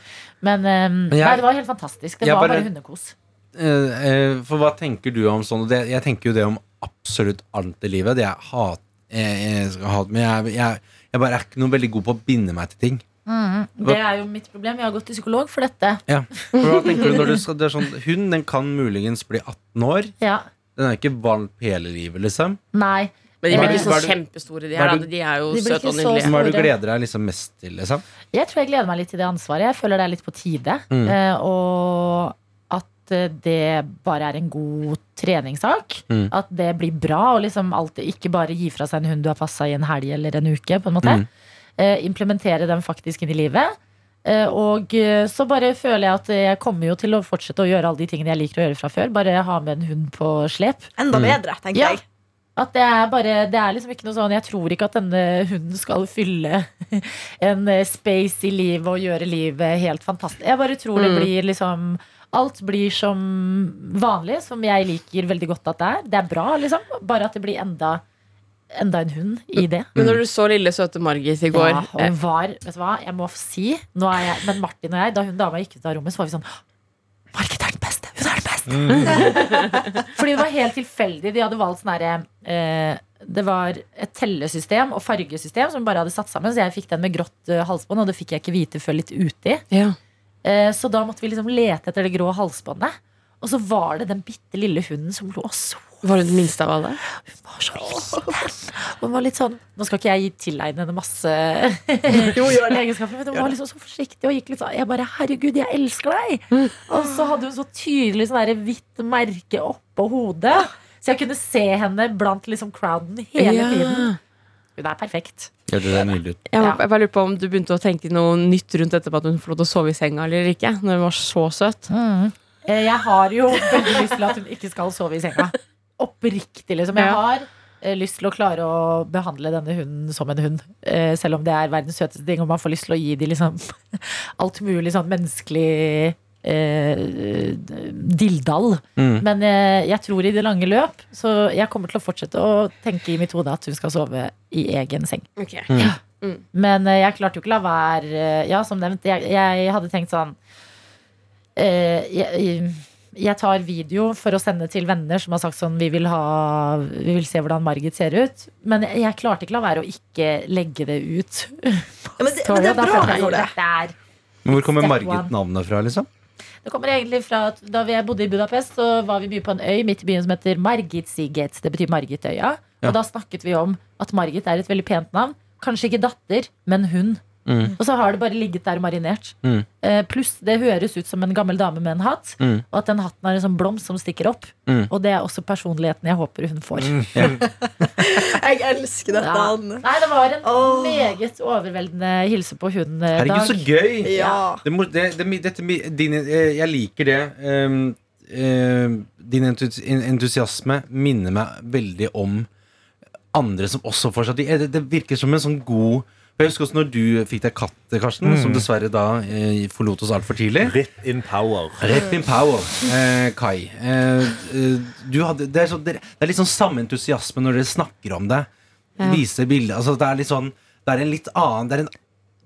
C: Men, eh, nei,
B: jeg-
C: det var helt fantastisk. Det var
B: bare-
C: bare hundekos.
B: Eh, eh, For hva tenker du om sånn? Jeg tenker jo det om absolutt alt i livet. Det jeg hater jeg, jeg jeg, jeg, jeg bare er ikke noe veldig god på å binde meg til ting.
C: Det er jo mitt problem. Jeg har gått til psykolog for dette.
B: Ja. [laughs] For hva tenker du når du skal, det sånn, Hun den kan muligens bli 18 år.
C: Ja,
B: Den er ikke valp hele livet, liksom.
C: Nei.
D: Men de blir ikke så kjempestore, de her.
B: er
D: De er jo søte og nydelige.
B: Hva er det du gleder deg liksom mest til? liksom?
C: Jeg tror jeg gleder meg litt til det ansvaret. Jeg føler det er litt på tide.
B: Mm.
C: Uh, og at eh, det bare er en god treningssak.
B: Mm.
C: At det blir bra. Og liksom alltid ikke bare gi fra seg en hund du har passa i en helg eller en uke. på en måte
B: Mm.
C: eh, Implementere den faktisk inn i livet. Eh, og eh, så bare føler jeg at jeg kommer jo til å fortsette å gjøre alle de tingene jeg liker å gjøre fra før. Bare ha med en hund på slep.
E: Enda
B: Mm.
E: bedre, tenker
C: Ja.
E: jeg.
C: At det er bare Det er liksom ikke noe sånn Jeg tror ikke at denne hunden skal fylle [laughs] en space i livet og gjøre livet helt fantastisk. Jeg bare tror det
D: Mm.
C: blir liksom Alt blir som vanlig, som jeg liker veldig godt at det er. Det er bra, liksom. Bare at det blir enda Enda en hund i det.
D: Men når du så lille, søte Margit i går
C: Ja, hun var, vet du hva, jeg må si er jeg, Men Martin og jeg, da hun dama gikk ut av rommet, så var vi sånn Margit er den beste! Hun er den beste! [laughs] Fordi det var helt tilfeldig. De hadde valgt sånn herre eh, Det var et tellesystem og fargesystem som bare hadde satt sammen. Så jeg fikk den med grått eh, halsbånd, og det fikk jeg ikke vite før litt uti.
D: ja.
C: Eh, så da måtte vi liksom lete etter det grå halsbåndet. Og så var det den bitte lille hunden som lå og så
D: Var hun den minste av alle?
C: Hun var så liten. Hun var litt sånn Nå skal ikke jeg tilegne henne masse [laughs] jo, egenskaper, men hun var liksom så forsiktig og gikk litt sånn Jeg bare Herregud, jeg elsker deg! Og så hadde hun så tydelig sånn hvitt merke oppå hodet. Så jeg kunne se henne blant liksom crowden hele
D: Ja.
C: tiden. Hun er perfekt.
B: Ja, det er nydelig ut.
D: Jeg,
C: Ja.
D: jeg bare lurer på om du begynte å tenke noe nytt rundt dette på at hun får lov til å sove i senga eller ikke. Når hun var så søt.
C: Mm. Jeg har jo veldig lyst til at hun ikke skal sove i senga. Oppriktig, liksom. Jeg har eh, lyst til å klare å behandle denne hunden som en hund. Eh, selv om det er verdens søteste ting, og man får lyst til å gi dem liksom [laughs] alt mulig sånn menneskelig eh, dildal.
B: Mm.
C: Men eh, jeg tror i det lange løp, så jeg kommer til å fortsette å tenke i mitt hode at hun skal sove i egen seng. Men eh, jeg klarte jo ikke la være eh, Ja, som nevnt, jeg, jeg hadde tenkt sånn eh, jeg, jeg tar video for å sende til venner som har sagt sånn Vi vil, ha, vi vil se hvordan Margit ser ut. Men jeg, jeg klarte ikke la være å ikke legge det ut.
E: Ja, men, det, [laughs] men det er bra
C: jeg sånn,
E: det.
C: er
B: Men hvor kommer Margit-navnet fra, liksom?
C: Det kommer egentlig fra at Da vi bodde i Budapest, så var vi mye på en øy midt i byen som heter Margitsiget. Det betyr Margitøya.
B: Ja.
C: Og da snakket vi om at Margit er et veldig pent navn. Kanskje ikke datter, men hun.
B: Mm.
C: Og så har det bare ligget der marinert.
B: Mm.
C: Eh, pluss det høres ut som en gammel dame med en hatt.
B: Mm.
C: Og at den hatten har en sånn blomst som stikker opp.
B: Mm.
C: Og det er også personligheten jeg håper hun får. [laughs] [laughs]
E: Jeg elsker dette.
C: Ja.
E: Anne.
C: Nei, det var en
E: Åh.
C: meget overveldende hilse på hunden. eh,
B: Herregud, så gøy!
E: Ja.
B: Det, det, det, dette, din, eh, jeg liker det. Um, uh, din entusiasme minner meg veldig om andre som også seg det, det virker som en sånn god Jeg husker også når du fikk deg katt, Karsten, som dessverre da eh, forlot oss altfor tidlig.
G: Rip in power.
B: Rep in power, eh, Kai. Eh, eh, du hadde, det, er så, det, det er litt sånn samme entusiasme når dere snakker om det.
D: Ja.
B: Viser bilder. Altså, det er litt sånn Det er en litt annen Det er, en,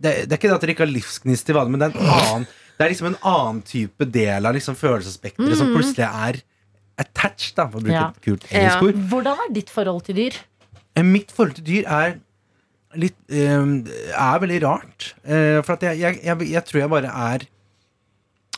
B: det, det er ikke det at dere ikke har livsgnist i vanlig, men det er en annen Det er liksom en annen type del av liksom følelsesspekteret som plutselig er attached, da, for å bruke
C: Ja.
B: et kult engelsk
D: Ja.
C: Hvordan er ditt forhold til dyr?
B: Eh, Mitt forhold til dyr er litt eh, Er veldig rart. Eh, for at jeg, jeg, jeg, jeg tror jeg bare er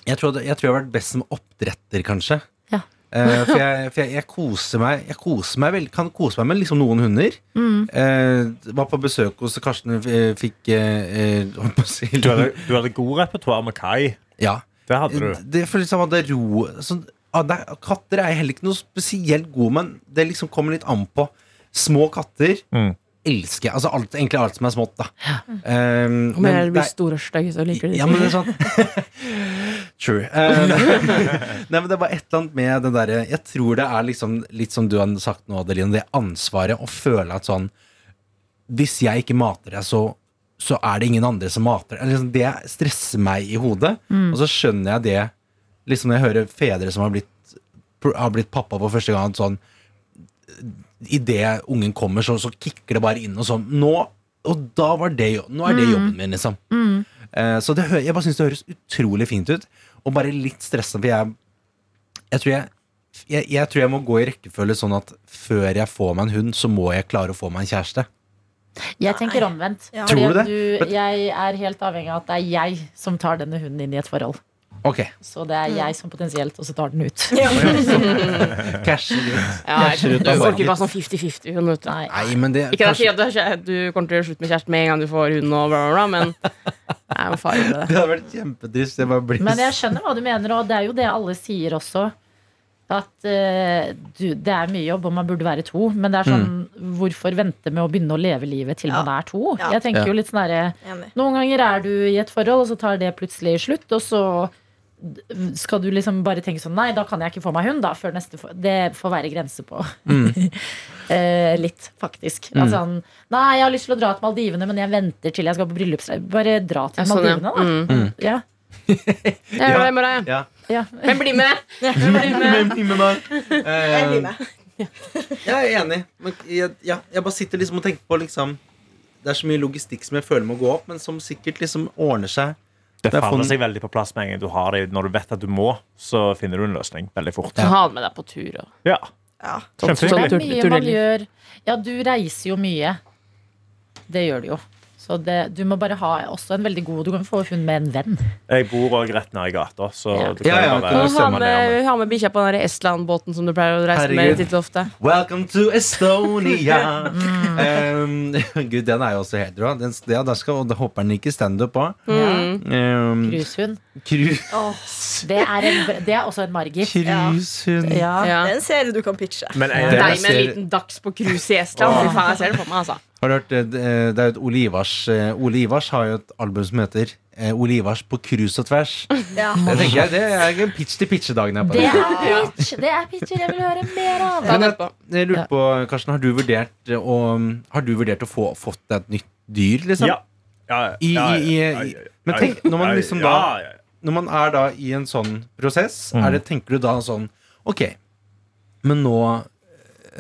B: jeg tror, jeg tror jeg har vært best som oppdretter, kanskje.
C: Ja.
B: Uh, for jeg, for jeg, jeg koser meg Jeg koser meg vel, kan kose meg med liksom noen hunder.
C: Mm.
B: Uh, var på besøk hos Karsten, fikk uh, eh,
G: Du hadde, du hadde god repertoar med Kai.
B: Ja.
G: Det hadde du.
B: Det for liksom hadde ro så, ah, det er, Katter er heller ikke noe spesielt god, men det liksom kommer litt an på. Små katter
G: Mm.
B: Elsker. Altså alt, egentlig alt som er smått, da. Um,
D: Om jeg blir stor og stygg, så liker du det
B: ja, men det er sånn [laughs] True. Eh, [laughs] nei, men det var et eller annet med det derre Jeg tror det er liksom litt som du har sagt nå, Adeline, det ansvaret å føle at sånn Hvis jeg ikke mater deg, så, så er det ingen andre som mater deg. Liksom, det stresser meg i hodet. Og så skjønner jeg det liksom når jeg hører fedre som har blitt, har blitt pappa for første gang, sånn Idet ungen kommer, så, så kicker det bare inn og sånn Nå Og da var det jo Nå er det jobben min, liksom. Eh, Så det, jeg bare syns det høres utrolig fint ut. Og bare litt stressende, for jeg Jeg tror jeg, jeg jeg tror jeg må gå i rekkefølge sånn at før jeg får meg en hund, så må jeg klare å få meg en kjæreste.
C: Jeg tenker omvendt.
E: Ja.
B: Tror du det?
C: du, jeg er helt avhengig av at det er jeg som tar denne hunden inn i et forhold.
B: Ok,
C: Så det er jeg som potensielt også tar den ut. [laughs] [laughs]
B: Casher ut.
D: Ja,
B: Casher ut
D: du
B: av
D: får ikke bare sånn 50-50 hund, vet.
C: Nei.
B: Nei, men det
D: Ikke det
B: kanskje,
D: at du, du kommer til å slutte med kjæresten med en gang du får hund, og bla, bla, bla, men det er jo farlig med [laughs] det.
B: det hadde vært kjempetrist. Jeg
C: Men jeg skjønner hva du mener, og det er jo det alle sier også. At uh, du, det er mye jobb, og man burde være to. Men det er sånn, hvorfor vente med å begynne å leve livet til
E: Ja.
C: man er to?
E: Ja.
C: Jeg tenker
B: Ja.
C: jo litt sånn Noen ganger er du i et forhold, og så tar det plutselig slutt, og så skal du liksom bare tenke sånn Nei, da kan jeg ikke få meg hund, da, før neste for Det får være grense på. [laughs] eh, litt, faktisk. Altså, sånn, nei, jeg har lyst til å dra til Maldivene, men jeg venter til jeg skal på bryllupsreise. Bare dra til
D: Ja, sånn, ja.
C: Maldivene, da.
D: Mm. [laughs]
C: Ja.
D: Jeg gjør det i morgen.
B: Ja.
C: Ja.
D: Men bli med! [laughs]
B: Men bli med meg.
E: Jeg
B: Eh,
E: blir med.
B: Jeg er enig. Men jeg, ja, jeg bare sitter liksom og tenker på liksom Det er så mye logistikk som jeg føler må gå opp, men som sikkert liksom ordner seg.
G: Det
B: Det er
G: faller seg veldig på plass med en gang du har det. Når du vet at du må, så finner du en løsning veldig fort.
D: Ja. ha det med deg på tur. Og.
G: Ja,
E: Ja.
C: Det er mye man gjør. Ja, du reiser jo mye. Det gjør du jo. Så det, du må bare ha også en veldig god Du kan få hund med en venn.
G: Jeg bor òg rett nær i gata, så
C: Ja.
G: du kan
B: ja, ja,
D: ha med, ha med bikkja på den Estland-båten som du pleier å reise med
B: Herregud.
D: titt og ofte.
B: Welcome to Estonia. [laughs] um, [laughs] Gud, den er jo også helt rå. Den, ja, der skal, og da hopper den ikke standup på.
D: Mm.
B: Um,
C: Cruisehund.
B: oh,
C: Det, er det er også en margit.
B: Cruisehund.
C: Ja.
D: Ja.
E: Det er en serie du kan pitche.
G: Men jeg,
B: er-
D: Deg med en liten dags på cruise i Estland. Fy faen, jeg ser det for meg, altså.
B: Har du hørt det? Det er jo et Ole Ivars eh, Ole Ivars har jo et album som heter Olivars på cruise og tvers. [laughs]
E: Ja.
B: Det tenker jeg, det er en pitch til pitchedagen her på
C: Det er pitch! Det er pitcher jeg vil høre mer av.
B: Jeg lurte på, Karsten, har du vurdert eh, å, Har du vurdert å få fått deg et nytt dyr, liksom?
G: ja. Ja,
B: I- men tenk, når man liksom da-
G: ja, ja.
B: Når man er da i en sånn prosess,
G: Mm.
B: er det, tenker du da sånn Ok, men nå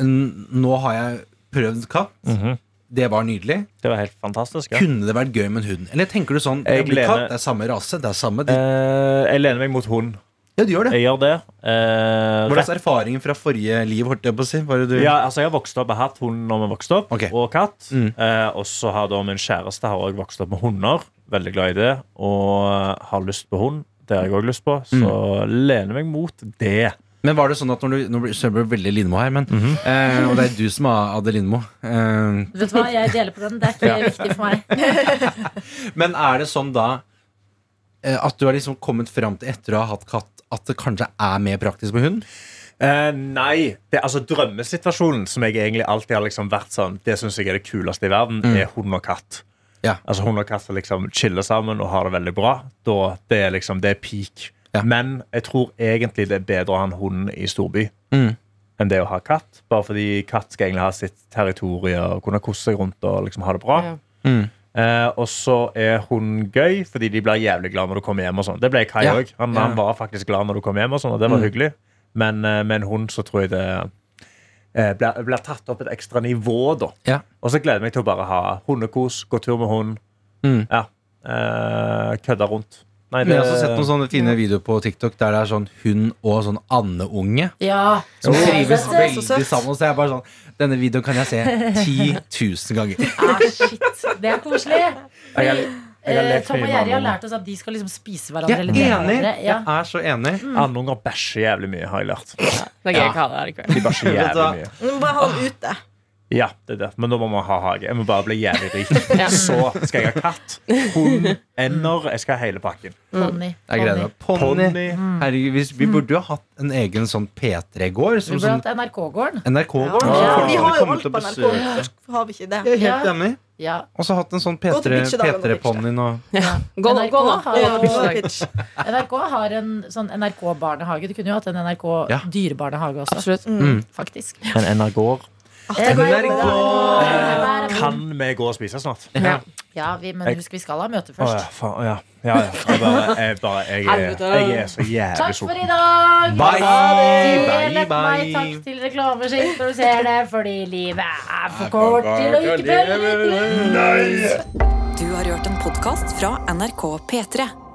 B: Nå har jeg prøvd katt. Det var nydelig.
G: Det var helt fantastisk. Ja.
B: Kunne det vært gøy med en hund? Eller tenker du sånn
G: Jeg
B: Det blir katt, det er samme rase, det er samme
G: Eh, jeg lener meg mot hund.
B: Ja, du gjør det.
G: Jeg gjør det. Eh,
B: Hva slags erfaringer fra forrige liv, holdt jeg på å si? Var det du?
G: Ja, altså Jeg har vokst opp, jeg har hatt hund når vi vokste opp,
B: Ok.
G: og katt.
B: Mm.
G: Eh, og så har da min kjæreste har også vokst opp med hunder. Veldig glad i det. Og har lyst på hund. Det har jeg òg lyst på. Så lener meg mot det.
B: Men var det sånn at når du Nå det veldig Lindmo her, men
G: Mhm.
B: eh, Og det er du som er Ade Lindmo. Eh,
C: Vet du hva, jeg deler på den. Det er ikke viktig for meg. [laughs]
B: men er det sånn da eh, at du har liksom kommet fram til etter å ha hatt katt, at det kanskje er mer praktisk med hund?
G: Eh, nei. Det, altså Drømmesituasjonen, som jeg egentlig alltid har liksom vært sånn Det syns jeg er det kuleste i verden, er hund og katt.
B: Ja.
G: Altså Hund og katt som liksom chiller sammen og har det veldig bra. Da, det er liksom Det er peak.
B: Ja.
G: Men jeg tror egentlig det er bedre å ha en hund i storby
B: Mm.
G: enn det å ha katt. Bare fordi katt skal egentlig ha sitt territorium og kunne kose seg rundt og liksom ha det bra.
D: Ja.
B: Mm.
G: Eh, og så er hund gøy, fordi de blir jævlig glad når du kommer hjem. og sånn Det ble Kai
B: Ja.
G: òg. Han,
B: Ja.
G: han var faktisk glad når du kom hjem, og sånn Og det var
B: Mm.
G: hyggelig. Men eh, med en hund så tror jeg det eh, blir, blir tatt opp et ekstra nivå, da.
B: Ja.
G: Og så gleder jeg meg til å bare ha hundekos, gå tur med hund.
B: Mm.
G: Ja. Eh, kødde rundt. Nei,
B: det... jeg har også sett noen sånne fine videoer på TikTok der det er sånn hund og sånn andeunge.
C: Ja.
B: Som
C: Ja,
B: trives
C: det er
B: veldig sammen. Så jeg er bare sånn Denne videoen kan jeg se 10 000 ganger. [laughs]
C: Ah, shit. Det er koselig.
G: Jeg jeg har
C: Eh, Tom og Jerry har lært oss at de skal liksom spise hverandre.
B: Jeg er enig.
C: Ja.
B: Jeg er så enig.
G: Andunger bæsjer jævlig mye, har jeg lært.
D: Det er gøy ja. ikke det her i kveld.
G: De bæsjer jævlig mye.
E: Du må bare hold ut ute.
G: Ja, det er det. Men da må man ha hage. Jeg må bare bli jævlig rik. [laughs] Så skal jeg ha katt, hund, ender. Jeg skal ha hele pakken.
C: Ponni.
B: Jeg gleder meg. Ponni.
G: Ponni.
B: Herregud, hvis- vi burde jo ha hatt en egen sånn P3-gård.
C: Vi
B: Som
C: burde
B: sånn
C: hatt NRK-gården.
B: NRK-gård.
E: Ja,
B: Ja.
E: vi har jo alt på NRK. Hvorfor har vi ikke det?
B: Jeg er helt enig.
C: Ja.
B: Og så hatt en sånn
E: Gå til pitchedagen og
B: P3-ponnien og
D: Gå nå,
C: NRK
D: gå nå.
C: har
D: nå.
C: NRK en sånn NRK-barnehage. Du kunne jo hatt en NRK
B: Ja.
C: dyrebarnehage også.
D: Absolutt.
B: Mm.
C: Faktisk.
G: En NRK
C: NRK.
G: Kan vi gå og spise snart?
D: Ja.
C: Ja, vi, men husk vi skal ha møte
G: Å ja,
C: først.
G: faen, ja. ja, ja. Jeg, bare, jeg, bare, jeg, er, jeg er så jævlig
C: Takk for i dag!
B: Bye, bye,
C: bye, meg takk til reklameskilt når du ser det, fordi livet er for kort til å ikke prøve litt.
A: Du har hørt en podkast fra NRK P3.